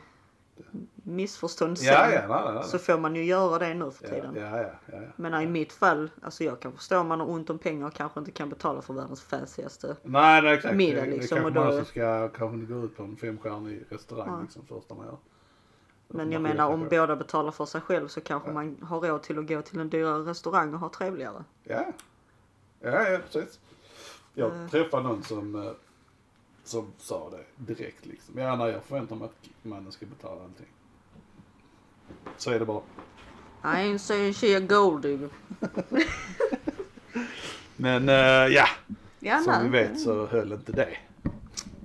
missförstånd sen Ja, ja, nej. så får man ju göra det nu för Ja, tiden. ja, ja, ja, ja. Men i mitt fall, alltså jag kan förstå om man har ont om pengar och kanske inte kan betala för världens fanciaste. Nej, nej exakt. middag, det, liksom, det kanske man då- också ska kanske inte gå ut på en femstjärnig restaurang Ja. liksom första man gör. Men jag menar om själv. båda betalar för sig själv så kanske Ja. man har råd till att gå till en dyrare restaurang och ha trevligare. Ja, ja, ja precis. Jag Eh. träffade någon som, eh, som sa det direkt liksom. Ja, nej, jag förväntar mig att mannen ska betala allting. Så är det bara. I ain't saying she a gold digger. Men eh, ja, Ja, som vi vet så höll inte det.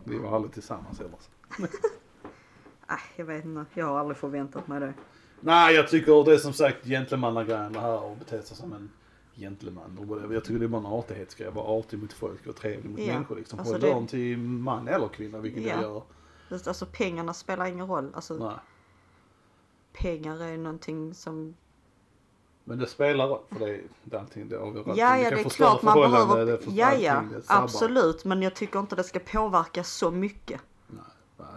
Vi var aldrig tillsammans heller. Äh, jag vet inte, jag har aldrig förväntat mig det. Nej, jag tycker det är som sagt gentlemannagrejen det här och bete sig som en gentleman och. Jag tycker det är bara en artighetsgrej. Vara artig mot folk och trevlig mot Ja, människor liksom. alltså Håll det- dörren till man eller kvinna, vilket Ja. jag gör. Alltså pengarna spelar ingen roll. Alltså Nej. Pengar är någonting som... Men det spelar roll för det är, det är allting, det avgör allting. Ja, Det ja det är klart man behöver... det Ja, ja, det absolut. Men jag tycker inte det ska påverka så mycket. Nej,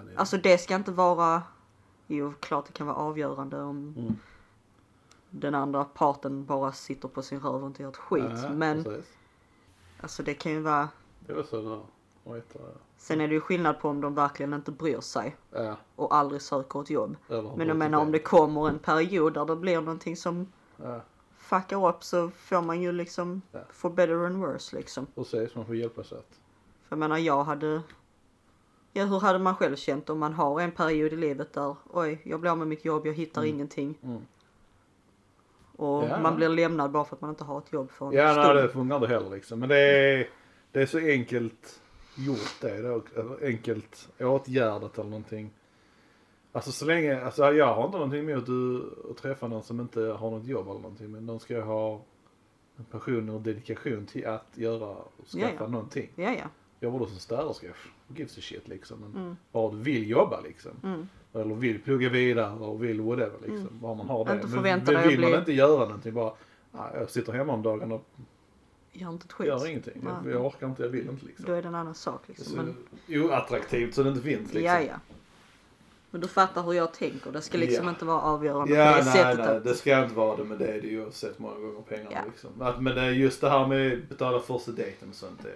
nej, Alltså det ska inte vara, jo klart det kan vara avgörande om Mm. den andra parten bara sitter på sin röv och inte gör ett skit. Ja, men precis. alltså det kan ju vara, Det är så det där. Heter det? sen är det ju skillnad på om de verkligen inte bryr sig Ja, och aldrig söker ett jobb. Men jag menar om det kommer en period där det blir någonting som Ja, fuckar upp så får man ju liksom Ja. for better and worse liksom. precis. Man får hjälpas åt. För jag menar jag hade, ja hur hade man själv känt om man har en period i livet där oj jag blir av med mitt jobb, jag hittar Mm. ingenting. Mm. Och Ja. man blir lämnad bara för att man inte har ett jobb för en Ja, stund. nej, det funkar inte heller liksom. Men det är, det är så enkelt gjort det. det är, eller enkelt åtgärdat eller någonting. Alltså så länge, alltså jag har inte någonting emot att träffa någon som inte har något jobb eller någonting. Men de ska ju ha en passion och dedikation till att göra och skaffa Ja, ja. någonting. Ja, ja. Jobbar du som städerska, gives a shit liksom. Men Mm. bara du vill jobba liksom. Mm. Eller vill plugga vidare och vill whatever liksom. Mm. Bara man har det. Inte Men, vill man bli- inte göra någonting bara, nej, jag sitter hemma om dagen och Gör inte ett skit. gör ingenting. Jag, jag orkar inte, jag vill inte liksom. Då är det en annan sak liksom. Så Men, oattraktivt så det inte finns liksom. ja, ja. Men du fattar hur jag tänker. Det ska liksom Ja. inte vara avgörande Ja, på det nej, sättet. nej, att, det ska inte vara det men det är det ju oavsett många gånger pengarna Ja. liksom. Att, men det just det här med att betala första dejten och sånt, det,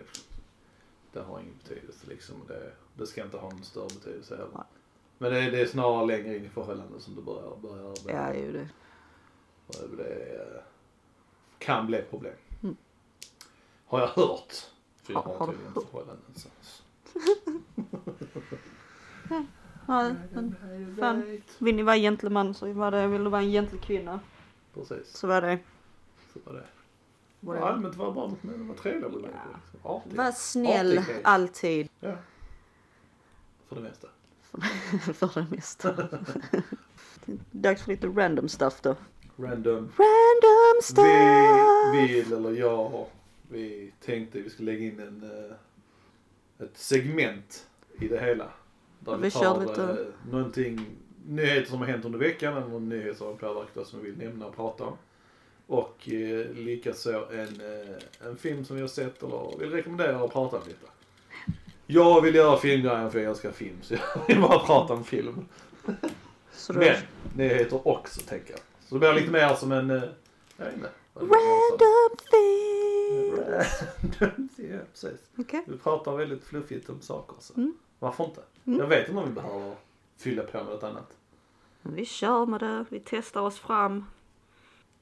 det har ingen betydelse liksom. Det, det ska inte ha någon större betydelse heller. Nej. Men det, är- det är snarare längre in i förhållandet som du börjar, börjar ja, det är ju det. Och det eh, kan bli ett problem. Har jag hört. För jag Har- har tydligen förhållanden. Så. Ja, men fan. vill ni vara gentleman så var det, vill du vara en gentlekvinna Precis, så var det. så var det. Var Ja, det. allmänt var bara något med att vara trevlig med människor. Artig. Var snäll Artighet. alltid. Ja. För det mesta. för det mesta. Dags för lite random stuff då. Random. Random stuff! Vi vill, eller jag, vi tänkte vi skulle lägga in en, eh, ett segment i det hela. Där vi vi tar lite- eh, någonting, nyheter som har hänt under veckan eller någon nyhet som har påverkat oss som vi vill nämna och prata om. Och eh, likaså en, eh, en film som vi har sett eller vill rekommendera och prata om lite. Jag vill göra filmgrejen för jag älskar film så jag vill bara prata om film. Så Men nyheter också tänker jag. Så det blir lite mer som en, eh, jag vet inte. random thing! Ja, precis. Okej. Vi pratar väldigt fluffigt om saker så. Mm. Varför inte? Mm. Jag vet inte om vi behöver fylla på med något annat. Vi kör med det, vi testar oss fram.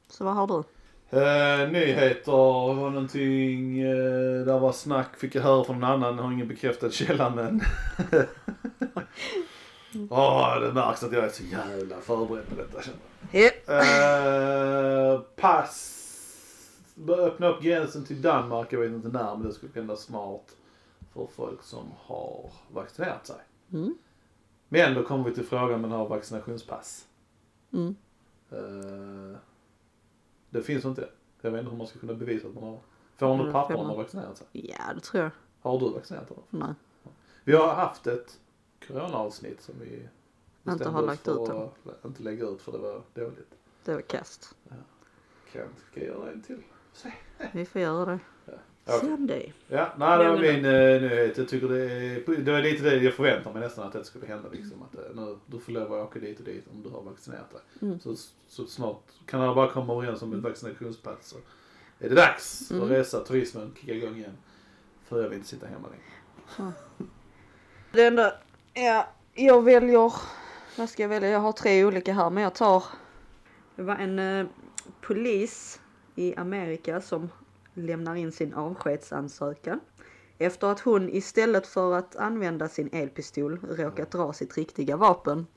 Så vad har du? Eh, nyheter var någonting, eh, där var snack, fick jag höra från någon annan, har ingen bekräftad källa men. Åh, det märks att jag är så jävla förberedd på detta känner jag. Yep. Eh, pass. Öppna upp gränsen till Danmark. Jag vet inte när men det skulle hända snart. För folk som har vaccinerat sig. Mm. Men då kommer vi till frågan om man har vaccinationspass. Mm. Eh, det finns inte. Jag vet inte hur man ska kunna bevisa att man har. Får man Mm, ett papper om man har vaccinerat sig? Ja, det tror jag. Har du vaccinerat dig? Nej. Vi har haft ett corona-avsnitt som vi bestämde har lagt ut att inte lägga ut för det var dåligt. Det var kast. Kan, ska jag göra en till? Se. Vi får göra det. Okej. Sen det. Ja, nej, det var min uh, nyhet. Jag tycker det är, det var lite det jag förväntar mig nästan att det skulle hända liksom. Att eh, nu, du får lov att åka dit och dit om du har vaccinerat dig. Mm. Så, så snart kan alla bara komma överens om ett vaccinationspass så är det dags Mm. att resa, turismen, kicka igång igen. För jag vill inte sitta hemma längre. Det enda, ja, jag väljer, vad ska jag välja? Jag har tre olika här men jag tar, det var en eh, polis i Amerika som lämnar in sin avskedsansökan efter att hon istället för att använda sin elpistol råkat dra sitt riktiga vapen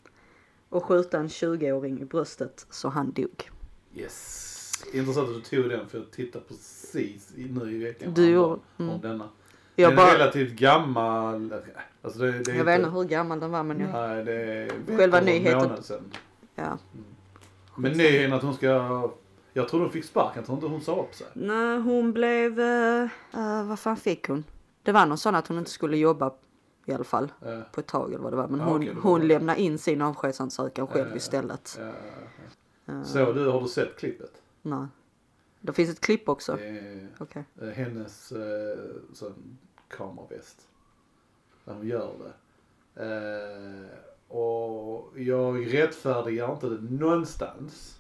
och skjuta en 20-åring i bröstet så han dog. Yes. Intressant att du tog den för jag tittade precis nu i veckan Du om, gjorde- om mm. denna. Jag, den är bara, relativt gammal. Alltså det, det är jag vet inte hur gammal den var men jag, Nej, det är Själva en nyheten. sedan. ja. Men nyheten att hon ska... Jag tror hon fick sparken, jag tror inte hon sa upp sig. Nej, hon blev... Uh, vad fan fick hon? Det var någon sån att hon inte skulle jobba i alla fall Eh, på ett tag eller vad det var. Men Ja, hon, var hon lämnade in sin avskedsansökan själv istället. Eh, så du, har du sett klippet? Nej. Det finns ett klipp också. Det eh, hennes sån kameraväst. När hon gör det. Och jag rättfärdigar inte det någonstans.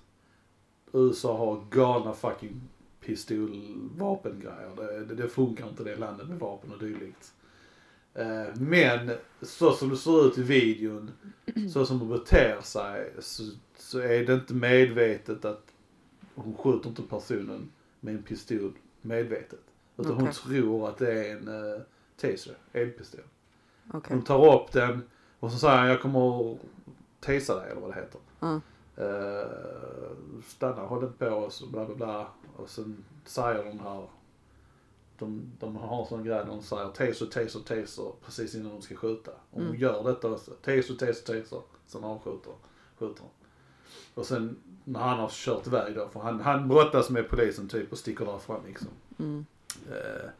USA har galna fucking pistolvapengrejer. Det, det, det funkar inte det landet med vapen och dylikt. Eh, men så som det ser ut i videon, så som hon beter sig, så, så är det inte medvetet att hon skjuter inte personen med en pistol medvetet. Utan hon Okej. tror att det är en uh, taser, elpistol. Okej. Hon tar upp den och så säger han jag kommer att tasa dig eller vad det heter. Mm. Uh, stanna, håll inte på oss och bla bla bla. Och sen säger de här, de, de har en sån grej där de säger taser, taser, taser precis innan de ska skjuta. Och Mm. gör detta också. Taser, taser, taser. Sen avskjuter skjuter hon. Och sen när han har kört iväg då, för han, han brottas med polisen typ och sticker därifrån liksom. Mm. Eh,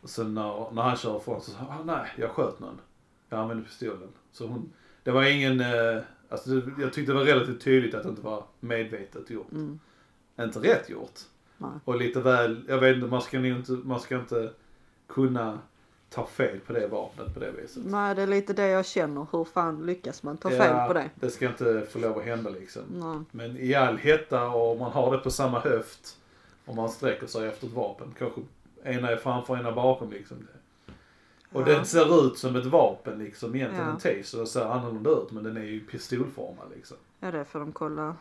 och sen när, när han kör ifrån så sa han, ah, nej jag sköt någon. Jag använde pistolen. Så hon, det var ingen, eh, alltså det, jag tyckte det var relativt tydligt att det inte var medvetet gjort. Mm. Inte rätt gjort. Nej. Och lite väl, jag vet inte, man ska inte, man ska inte kunna ta fel på det vapnet på det viset. Nej, det är lite det jag känner. Hur fan lyckas man ta fel på det? Det ska inte få lov att hända liksom. Nej. Men i all hetta och man har det på samma höft och man sträcker sig efter ett vapen. Kanske ena är framför, ena bakom liksom. Och den ser ut som ett vapen liksom egentligen. Ja. En taser den ser annorlunda ut men den är ju pistolformad liksom. Ja, det får de kolla.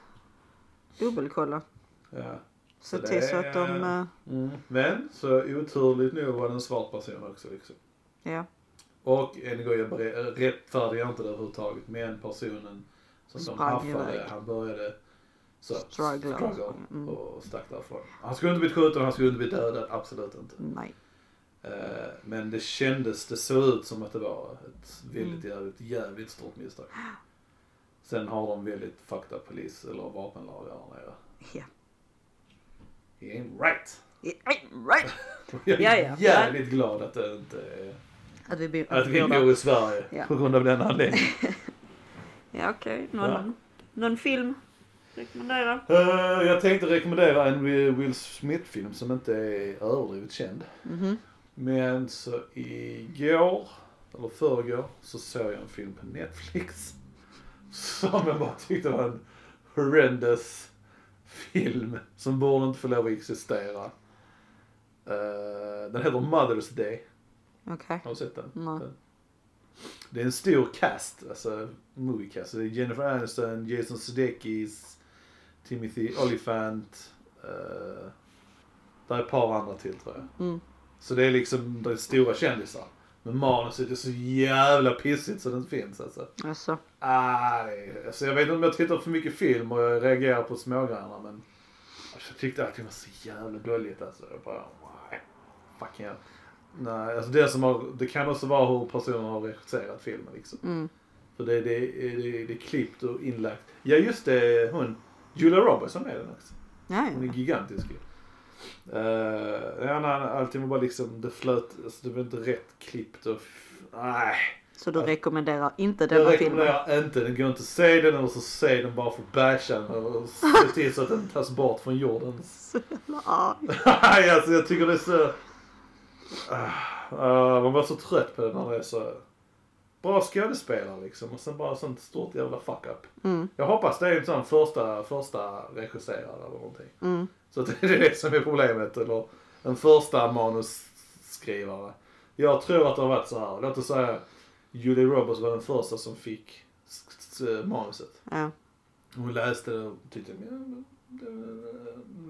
Dubbelkolla. Ja. Se Så till så att de... är- eh, Mm. Men så oturligt nog var det en svart person också liksom. Ja. Och en gång jag rättfärdigar inte det överhuvudtaget men personen som de haffade, han började så, Struggle. Mm. och stack därifrån. Han skulle inte blivit skjuten, han skulle inte blivit dödad, absolut inte. Nej. Eh, men det kändes, det såg ut som att det var ett väldigt Mm. jävligt, jävligt stort misstag. Sen har de väldigt fucked up polis eller vapenlagar där nere. Ja. He ain't right. Right. Jag är Ja, ja. jävligt glad att det inte är, Att vi, bor- att vi bor i Sverige Ja. på grund av den anledningen. Ja, okej. Någon, Ja. någon film? Rekommendera? Eh, jag tänkte rekommendera en Will Smith-film som inte är överdrivet känd. Mhm. Men så igår, eller förrgår, så såg jag en film på Netflix. Som jag bara tyckte var en horrendous film som borde inte få lov att existera. Eh, den heter Mother's Day. Okej. Har du sett den? Nej. Det är en stor cast, alltså movie cast. Det är Jennifer Aniston, Jason Sudeikis, Timothy Olyphant. Uh, där är ett par andra till tror jag. Mm. Så det är liksom, det är stora kändisar. Men manuset är så jävla pissigt så det inte finns alltså. Alltså. Ah, det är- alltså jag vet inte om jag tittar för mycket film och jag reagerar på smågrejerna men alltså, jag tyckte att det var så jävla dåligt alltså. Jag bara, nej, fucking hell. Nej, alltså det som har, det kan också vara hur personen har regisserat filmen liksom. Mm. För det, det, det, det är klippt och inlagt. Ja just det, hon, Julia Roberts som är den också. Ja, Hon är gigantisk ju. Uh, ja, nej, allting var bara liksom, det flöt, alltså det var inte rätt klippt och, nej. Så du rekommenderar inte Jag denna filmen? rekommenderar inte, den går inte att se den eller så se den bara för den och se till så att den tas bort från jorden. Ja. Nej, alltså jag tycker det är så... Uh, man var så trött på det när det är så bra skådespelare liksom och sen bara sånt stort jävla fuck up. Mm. Jag hoppas det är en sån första, första regisserare eller någonting. Mm. Så att det är det som är problemet. Eller en första manusskrivare. Jag tror att det har varit så här. Låt oss säga Julie Roberts var den första som fick manuset. Ja. Hon läste det och tyckte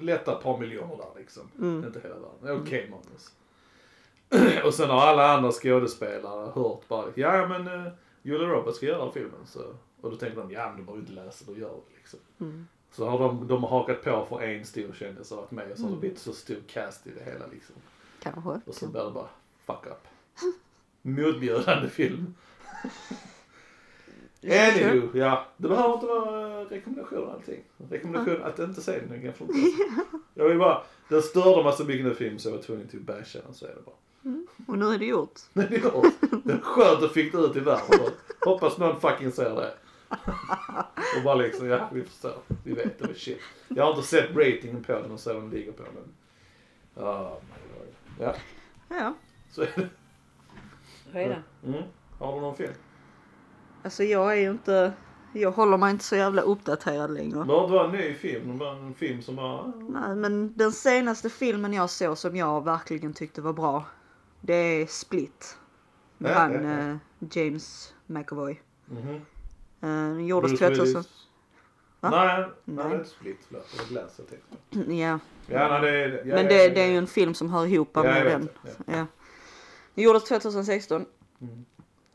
lätta par miljoner där liksom. Mm. Inte hela världen. Det är Okej manus. och sen har alla andra skådespelare hört bara, ja men uh, Julia Roberts ska göra filmen. Så, och då tänker de, ja men du behöver inte läsa, då gör det liksom. Mm. Så har de, de har hakat på för en stor kändis har varit med och så har det Mm. blivit så stor cast i det hela liksom. Kanske. Och så blir det bara fuck up. Motbjudande film. Anywho, ja. Det behöver inte vara eh, rekommendation allting. Rekommendation att inte se den funka. Jag vill bara, det störde mig så mycket när film så jag var tvungen till att basha den så är det bara. Och nu är det gjort. Men det är det är skönt att fick det ut i världen. Hoppas någon fucking ser det. Och bara liksom, ja vi förstår. Vi vet det var shit. Jag har inte sett ratingen på den och så den ligger på men. Oh my god. Ja, Ja. så är det. Vad är det? Mm. Har du någon film? Alltså jag är ju inte, jag håller mig inte så jävla uppdaterad längre. Det var bara en ny film, det var en film som var... Nej, men den senaste filmen jag såg som jag verkligen tyckte var bra, det är Split. Med han eh, James McAvoy. Mhm. Eh, Den gjordes Bruce 2000. Willis. Va? Nej, nej, det är inte Split. Förlåt, det var Glass jag. Ja, Ja, nej, det är... Ja, men ja, det, ja, det är ju ja. en film som hör ihop Ja, med den. det, ja. Ja. Den gjordes 2016. Mm.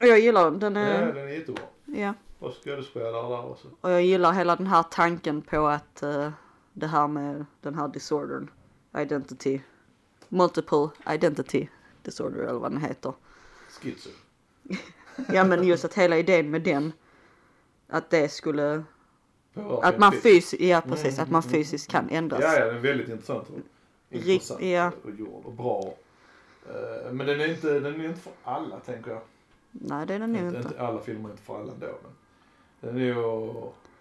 Och jag gillar den. Den Ja, är, den är jättebra. ja. Och skådespelare där också. Och jag gillar hela den här tanken på att eh, det här med den här disordern, identity, multiple identity disorder eller vad den heter. Schizo. Ja men just att hela idén med den, att det skulle, Påverkar att man fysiskt, ja precis, Mm, att man mm, fysiskt kan ändras. Ja, ja, den är väldigt intressant. Intressant ja. och gjord och bra. Eh, Men den är inte, den är inte för alla, tänker jag. Nej det är den nog Inte, inte. alla filmer är inte för alla ändå, men den är ju,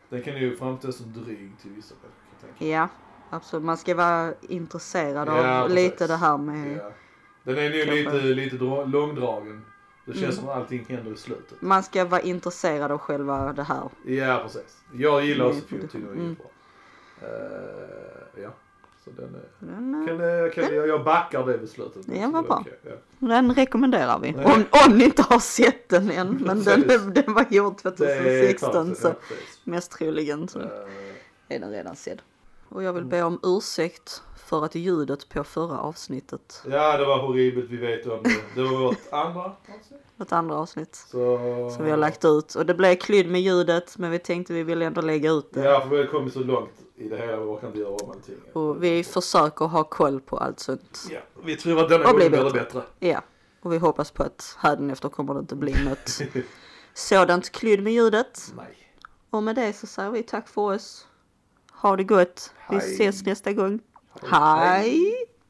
den kan ju framstå som dryg till vissa människor. Ja, absolut. Man ska vara intresserad av Ja, lite det här med, Ja. Den är ju lite, lite dra- långdragen. Det känns Mm. som att allting händer i slutet. man ska vara intresserad av själva det här. Ja, precis. Jag gillar också Mm. film, tycker den är Mm. bra. Eh, ja, så den. Den, Kan, kan, jag, jag backar det beslutet. Vad Så bra. okej, ja. Den rekommenderar vi. Om, om ni inte har sett den än. Men den, den var gjord Det är klart, 2016 så mest troligen så Eh, är den redan sedd. Och jag vill be om ursäkt för att ljudet på förra avsnittet, Ja, det var horribelt, vi vet om det. Det var vårt andra avsnitt. ett andra avsnitt Så... som vi har lagt ut. Och det blev klydd med ljudet men vi tänkte vi ville ändå lägga ut det. Ja, för vi har kommit så långt i det hela, vi orkar inte göra om allting. Och vi försöker ha koll på allt sånt. Ja, vi tror att denna gången blir det bättre. Ja. Och vi hoppas på att hädanefter kommer det inte bli något sådant klydd med ljudet. Nej. Och med det så säger vi tack för oss. Ha det gott. Vi ses nästa gång. Hej. Hej!